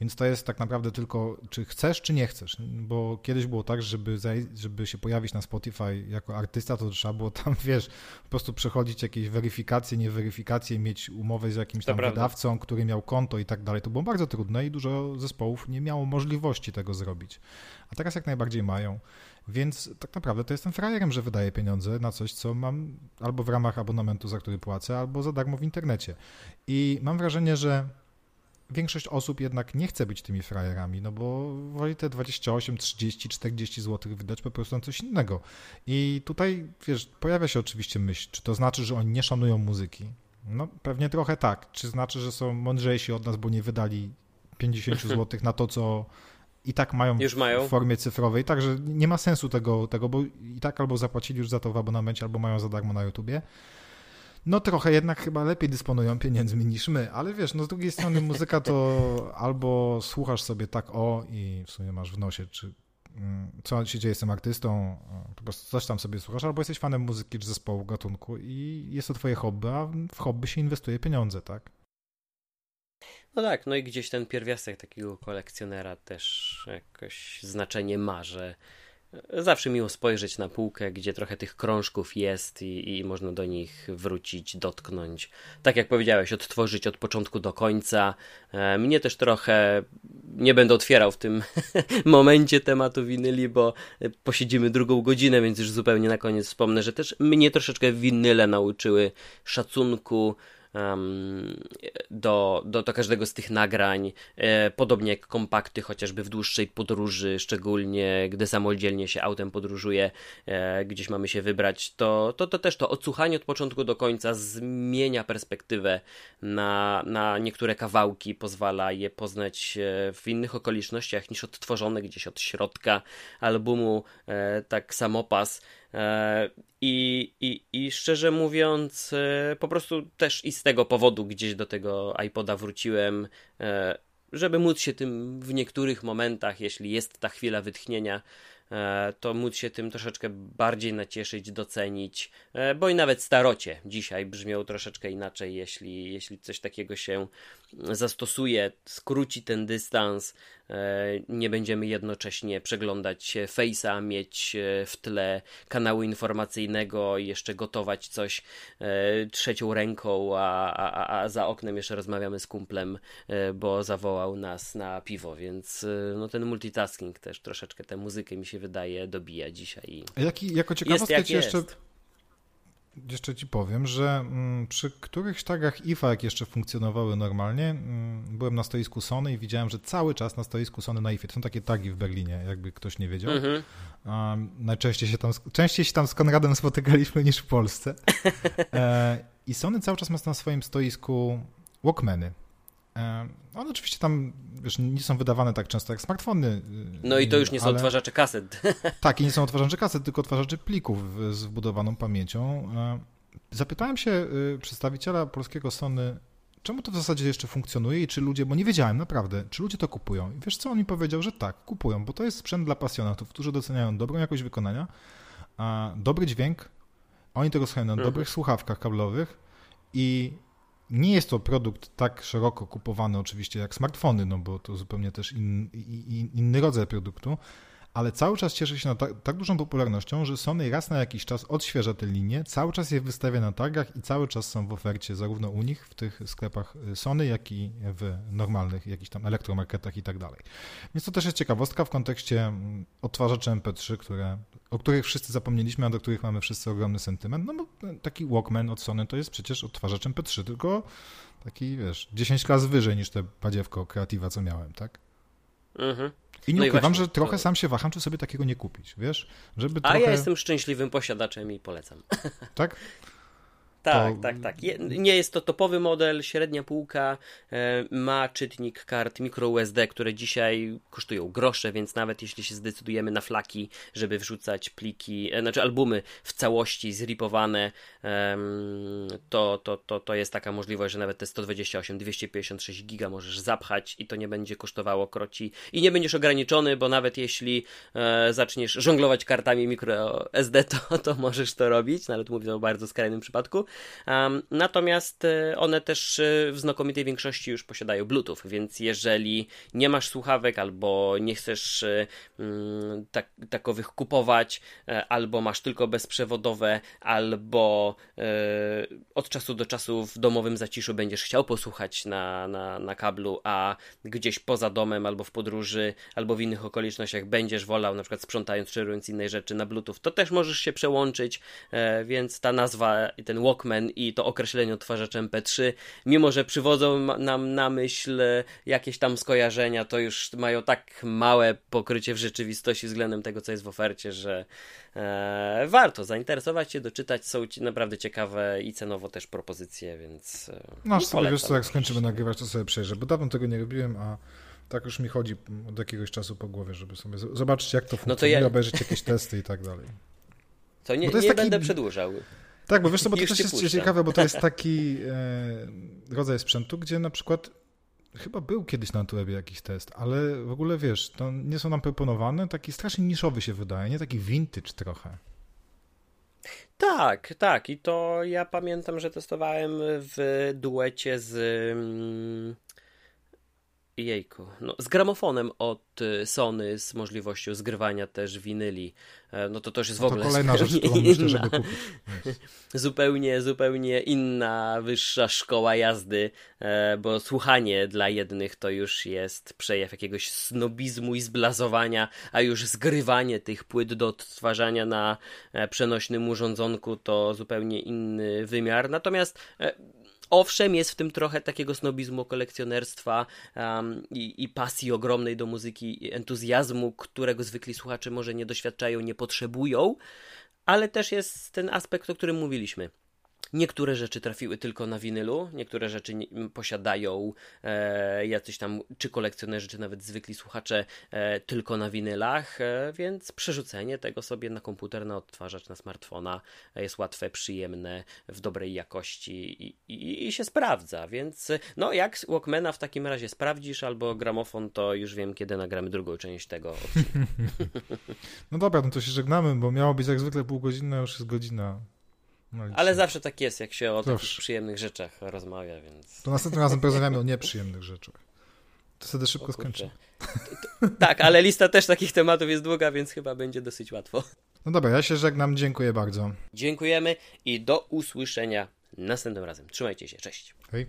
Więc to jest tak naprawdę tylko, czy chcesz, czy nie chcesz. Bo kiedyś było tak, żeby, żeby się pojawić na Spotify jako artysta, to trzeba było tam, wiesz, po prostu przechodzić jakieś weryfikacje, nieweryfikacje, mieć umowę z jakimś tam wydawcą, który miał konto i tak dalej. To było bardzo trudne i dużo zespołów nie miało możliwości tego zrobić. A teraz jak najbardziej mają. Więc tak naprawdę to jestem frajerem, że wydaję pieniądze na coś, co mam albo w ramach abonamentu, za który płacę, albo za darmo w internecie. I mam wrażenie, że większość osób jednak nie chce być tymi frajerami, no bo woli te 28, 30, 40 zł wydać po prostu na coś innego. I tutaj, wiesz, pojawia się oczywiście myśl, czy to znaczy, że oni nie szanują muzyki? No pewnie trochę tak. Czy znaczy, że są mądrzejsi od nas, bo nie wydali 50 zł na to, co i tak mają, mają, w formie cyfrowej, także nie ma sensu tego, tego, bo i tak albo zapłacili już za to w abonamencie, albo mają za darmo na YouTubie no trochę jednak chyba lepiej dysponują pieniędzmi niż my, ale wiesz, no z drugiej strony muzyka to albo słuchasz sobie tak o i w sumie masz w nosie, czy mm, co się dzieje tym artystą, po prostu coś tam sobie słuchasz, albo jesteś fanem muzyki czy zespołu, gatunku i jest to twoje hobby, a w hobby się inwestuje pieniądze, tak? No tak, no i gdzieś ten pierwiastek takiego kolekcjonera też jakoś znaczenie ma, że Zawsze miło spojrzeć na półkę, gdzie trochę tych krążków jest i, i, można do nich wrócić, dotknąć. Tak jak powiedziałeś, odtworzyć od początku do końca. E, mnie też trochę nie będę otwierał w tym momencie tematu winyli, bo posiedzimy drugą godzinę, więc już zupełnie na koniec wspomnę, że też mnie troszeczkę winyle nauczyły szacunku do, do, do każdego z tych nagrań, e, podobnie jak kompakty, chociażby w dłuższej podróży, szczególnie gdy samodzielnie się autem podróżuje, e, gdzieś mamy się wybrać, to, to, to też to odsłuchanie od początku do końca zmienia perspektywę na, na niektóre kawałki, pozwala je poznać e, w innych okolicznościach niż odtworzone gdzieś od środka albumu, tak samopas. I, i, I szczerze mówiąc, po prostu też i z tego powodu gdzieś do tego iPoda wróciłem, e, żeby móc się tym w niektórych momentach, jeśli jest ta chwila wytchnienia, e, to móc się tym troszeczkę bardziej nacieszyć, docenić, e, bo i nawet starocie dzisiaj brzmią troszeczkę inaczej, jeśli, jeśli coś takiego się zastosuje, skróci ten dystans, e, nie będziemy jednocześnie przeglądać Face'a, mieć w tle kanału informacyjnego i jeszcze gotować coś trzecią ręką, a, a, a za oknem jeszcze rozmawiamy z kumplem, bo zawołał nas na piwo, więc no ten multitasking też troszeczkę tę muzykę mi się wydaje dobija dzisiaj. Jaki, jako ciekawostkę jest, jak jeszcze, jeszcze ci powiem, że mm, przy których tagach IFA, jak jeszcze funkcjonowały normalnie, mm, byłem na stoisku Sony i widziałem, że cały czas na stoisku Sony na IFA, to są takie tagi w Berlinie, jakby ktoś nie wiedział. Mhm. Um, najczęściej się tam, częściej się tam z Konradem spotykaliśmy niż w Polsce. E, I Sony cały czas ma na swoim stoisku Walkmany. One oczywiście tam wiesz, nie są wydawane tak często jak smartfony. Y, no i to już nie są ale... odtwarzacze kaset. Tak, i nie są odtwarzacze kaset, tylko odtwarzacze plików z wbudowaną pamięcią. E, zapytałem się y, przedstawiciela polskiego Sony, czemu to w zasadzie jeszcze funkcjonuje i czy ludzie, bo nie wiedziałem naprawdę, czy ludzie to kupują. I wiesz co, on mi powiedział, że tak, kupują, bo to jest sprzęt dla pasjonatów, którzy doceniają dobrą jakość wykonania, dobry dźwięk, oni to rozchodzą na mhm. dobrych słuchawkach kablowych i nie jest to produkt tak szeroko kupowany oczywiście jak smartfony, no bo to zupełnie też in, in, inny rodzaj produktu, ale cały czas cieszy się na tak, dużą popularnością, że Sony raz na jakiś czas odświeża te linie, cały czas je wystawia na targach i cały czas są w ofercie zarówno u nich w tych sklepach Sony, jak i w normalnych jakichś tam elektromarketach i tak dalej. Więc to też jest ciekawostka w kontekście mm, odtwarzaczy MP3, które, o których wszyscy zapomnieliśmy, a do których mamy wszyscy ogromny sentyment. No bo taki Walkman od Sony to jest przecież odtwarzacz MP3, tylko taki, wiesz, 10 klas wyżej niż te badziewko Creativa, co miałem, tak? Mhm. I nie no ukrywam, że trochę to... sam się waham, czy sobie takiego nie kupić, wiesz? Żeby trochę... A ja jestem szczęśliwym posiadaczem i polecam. Tak? Tak, to... tak, tak. Nie jest to topowy model, średnia półka, e, ma czytnik kart microUSD, które dzisiaj kosztują grosze, więc nawet jeśli się zdecydujemy na flaki, żeby wrzucać pliki, e, znaczy albumy w całości zripowane, to, to, to, to jest taka możliwość, że nawet te 128, 256 giga możesz zapchać i to nie będzie kosztowało kroci i nie będziesz ograniczony, bo nawet jeśli e, zaczniesz żonglować kartami microSD, to, to możesz to robić, nawet mówię o bardzo skrajnym przypadku. Natomiast e, one też e, w znakomitej większości już posiadają Bluetooth, więc jeżeli nie masz słuchawek albo nie chcesz e, mm, tak, takowych kupować, albo masz tylko bezprzewodowe, albo od czasu do czasu w domowym zaciszu będziesz chciał posłuchać na, na, na kablu, a gdzieś poza domem albo w podróży, albo w innych okolicznościach będziesz wolał, na przykład sprzątając czy robiąc innej rzeczy na Bluetooth, to też możesz się przełączyć, więc ta nazwa i ten Walkman i to określenie odtwarzaczem MP3, mimo że przywodzą nam na myśl jakieś tam skojarzenia, to już mają tak małe pokrycie w rzeczywistości względem tego, co jest w ofercie, że e, warto zainteresować się, doczytać. Są naprawdę ciekawe i cenowo też propozycje, więc. E, no, sobie wiesz co, jak skończymy nagrywać, to sobie przejrzę, bo dawno tego nie robiłem, a tak już mi chodzi od jakiegoś czasu po głowie, żeby sobie zobaczyć, jak to funkcjonuje, no to ja... obejrzeć jakieś testy i tak dalej. To nie, to nie taki... będę przedłużał. Tak, bo wiesz co, bo to też jest puszczam. ciekawe, bo to jest taki e, rodzaj sprzętu, gdzie na przykład chyba był kiedyś na Tuebie jakiś test, ale w ogóle wiesz, to nie są nam proponowane, taki strasznie niszowy się wydaje, nie taki vintage trochę. Tak, tak. I to ja pamiętam, że testowałem w duecie z. Jejku, no, z gramofonem od y, Sony z możliwością zgrywania też winyli. E, no to też jest w ogóle to kolejna rzecz, którą myślę, żeby kupić. zupełnie, zupełnie inna, wyższa szkoła jazdy, e, bo słuchanie dla jednych to już jest przejaw jakiegoś snobizmu i zblazowania, a już zgrywanie tych płyt do odtwarzania na e, przenośnym urządzonku to zupełnie inny wymiar. Natomiast Owszem, jest w tym trochę takiego snobizmu kolekcjonerstwa um, i, i, pasji ogromnej do muzyki, entuzjazmu, którego zwykli słuchacze może nie doświadczają, nie potrzebują, ale też jest ten aspekt, o którym mówiliśmy. Niektóre rzeczy trafiły tylko na winylu, niektóre rzeczy posiadają e, jacyś tam, czy kolekcjonerzy, czy nawet zwykli słuchacze e, tylko na winylach, e, więc przerzucenie tego sobie na komputer, na odtwarzacz, na smartfona jest łatwe, przyjemne, w dobrej jakości i, i, i się sprawdza, więc no jak Walkmana w takim razie sprawdzisz, albo gramofon, to już wiem, kiedy nagramy drugą część tego. No dobra, no to się żegnamy, bo miało być jak zwykle pół godziny, a już jest godzina. No Ale zawsze tak jest, jak się o Proszę. takich przyjemnych rzeczach rozmawia, więc... To następnym razem porozmawiamy o nieprzyjemnych rzeczach. To wtedy szybko skończy. tak, ale lista też takich tematów jest długa, więc chyba będzie dosyć łatwo. No dobra, ja się żegnam, dziękuję bardzo. Dziękujemy i do usłyszenia następnym razem. Trzymajcie się, cześć. Hej.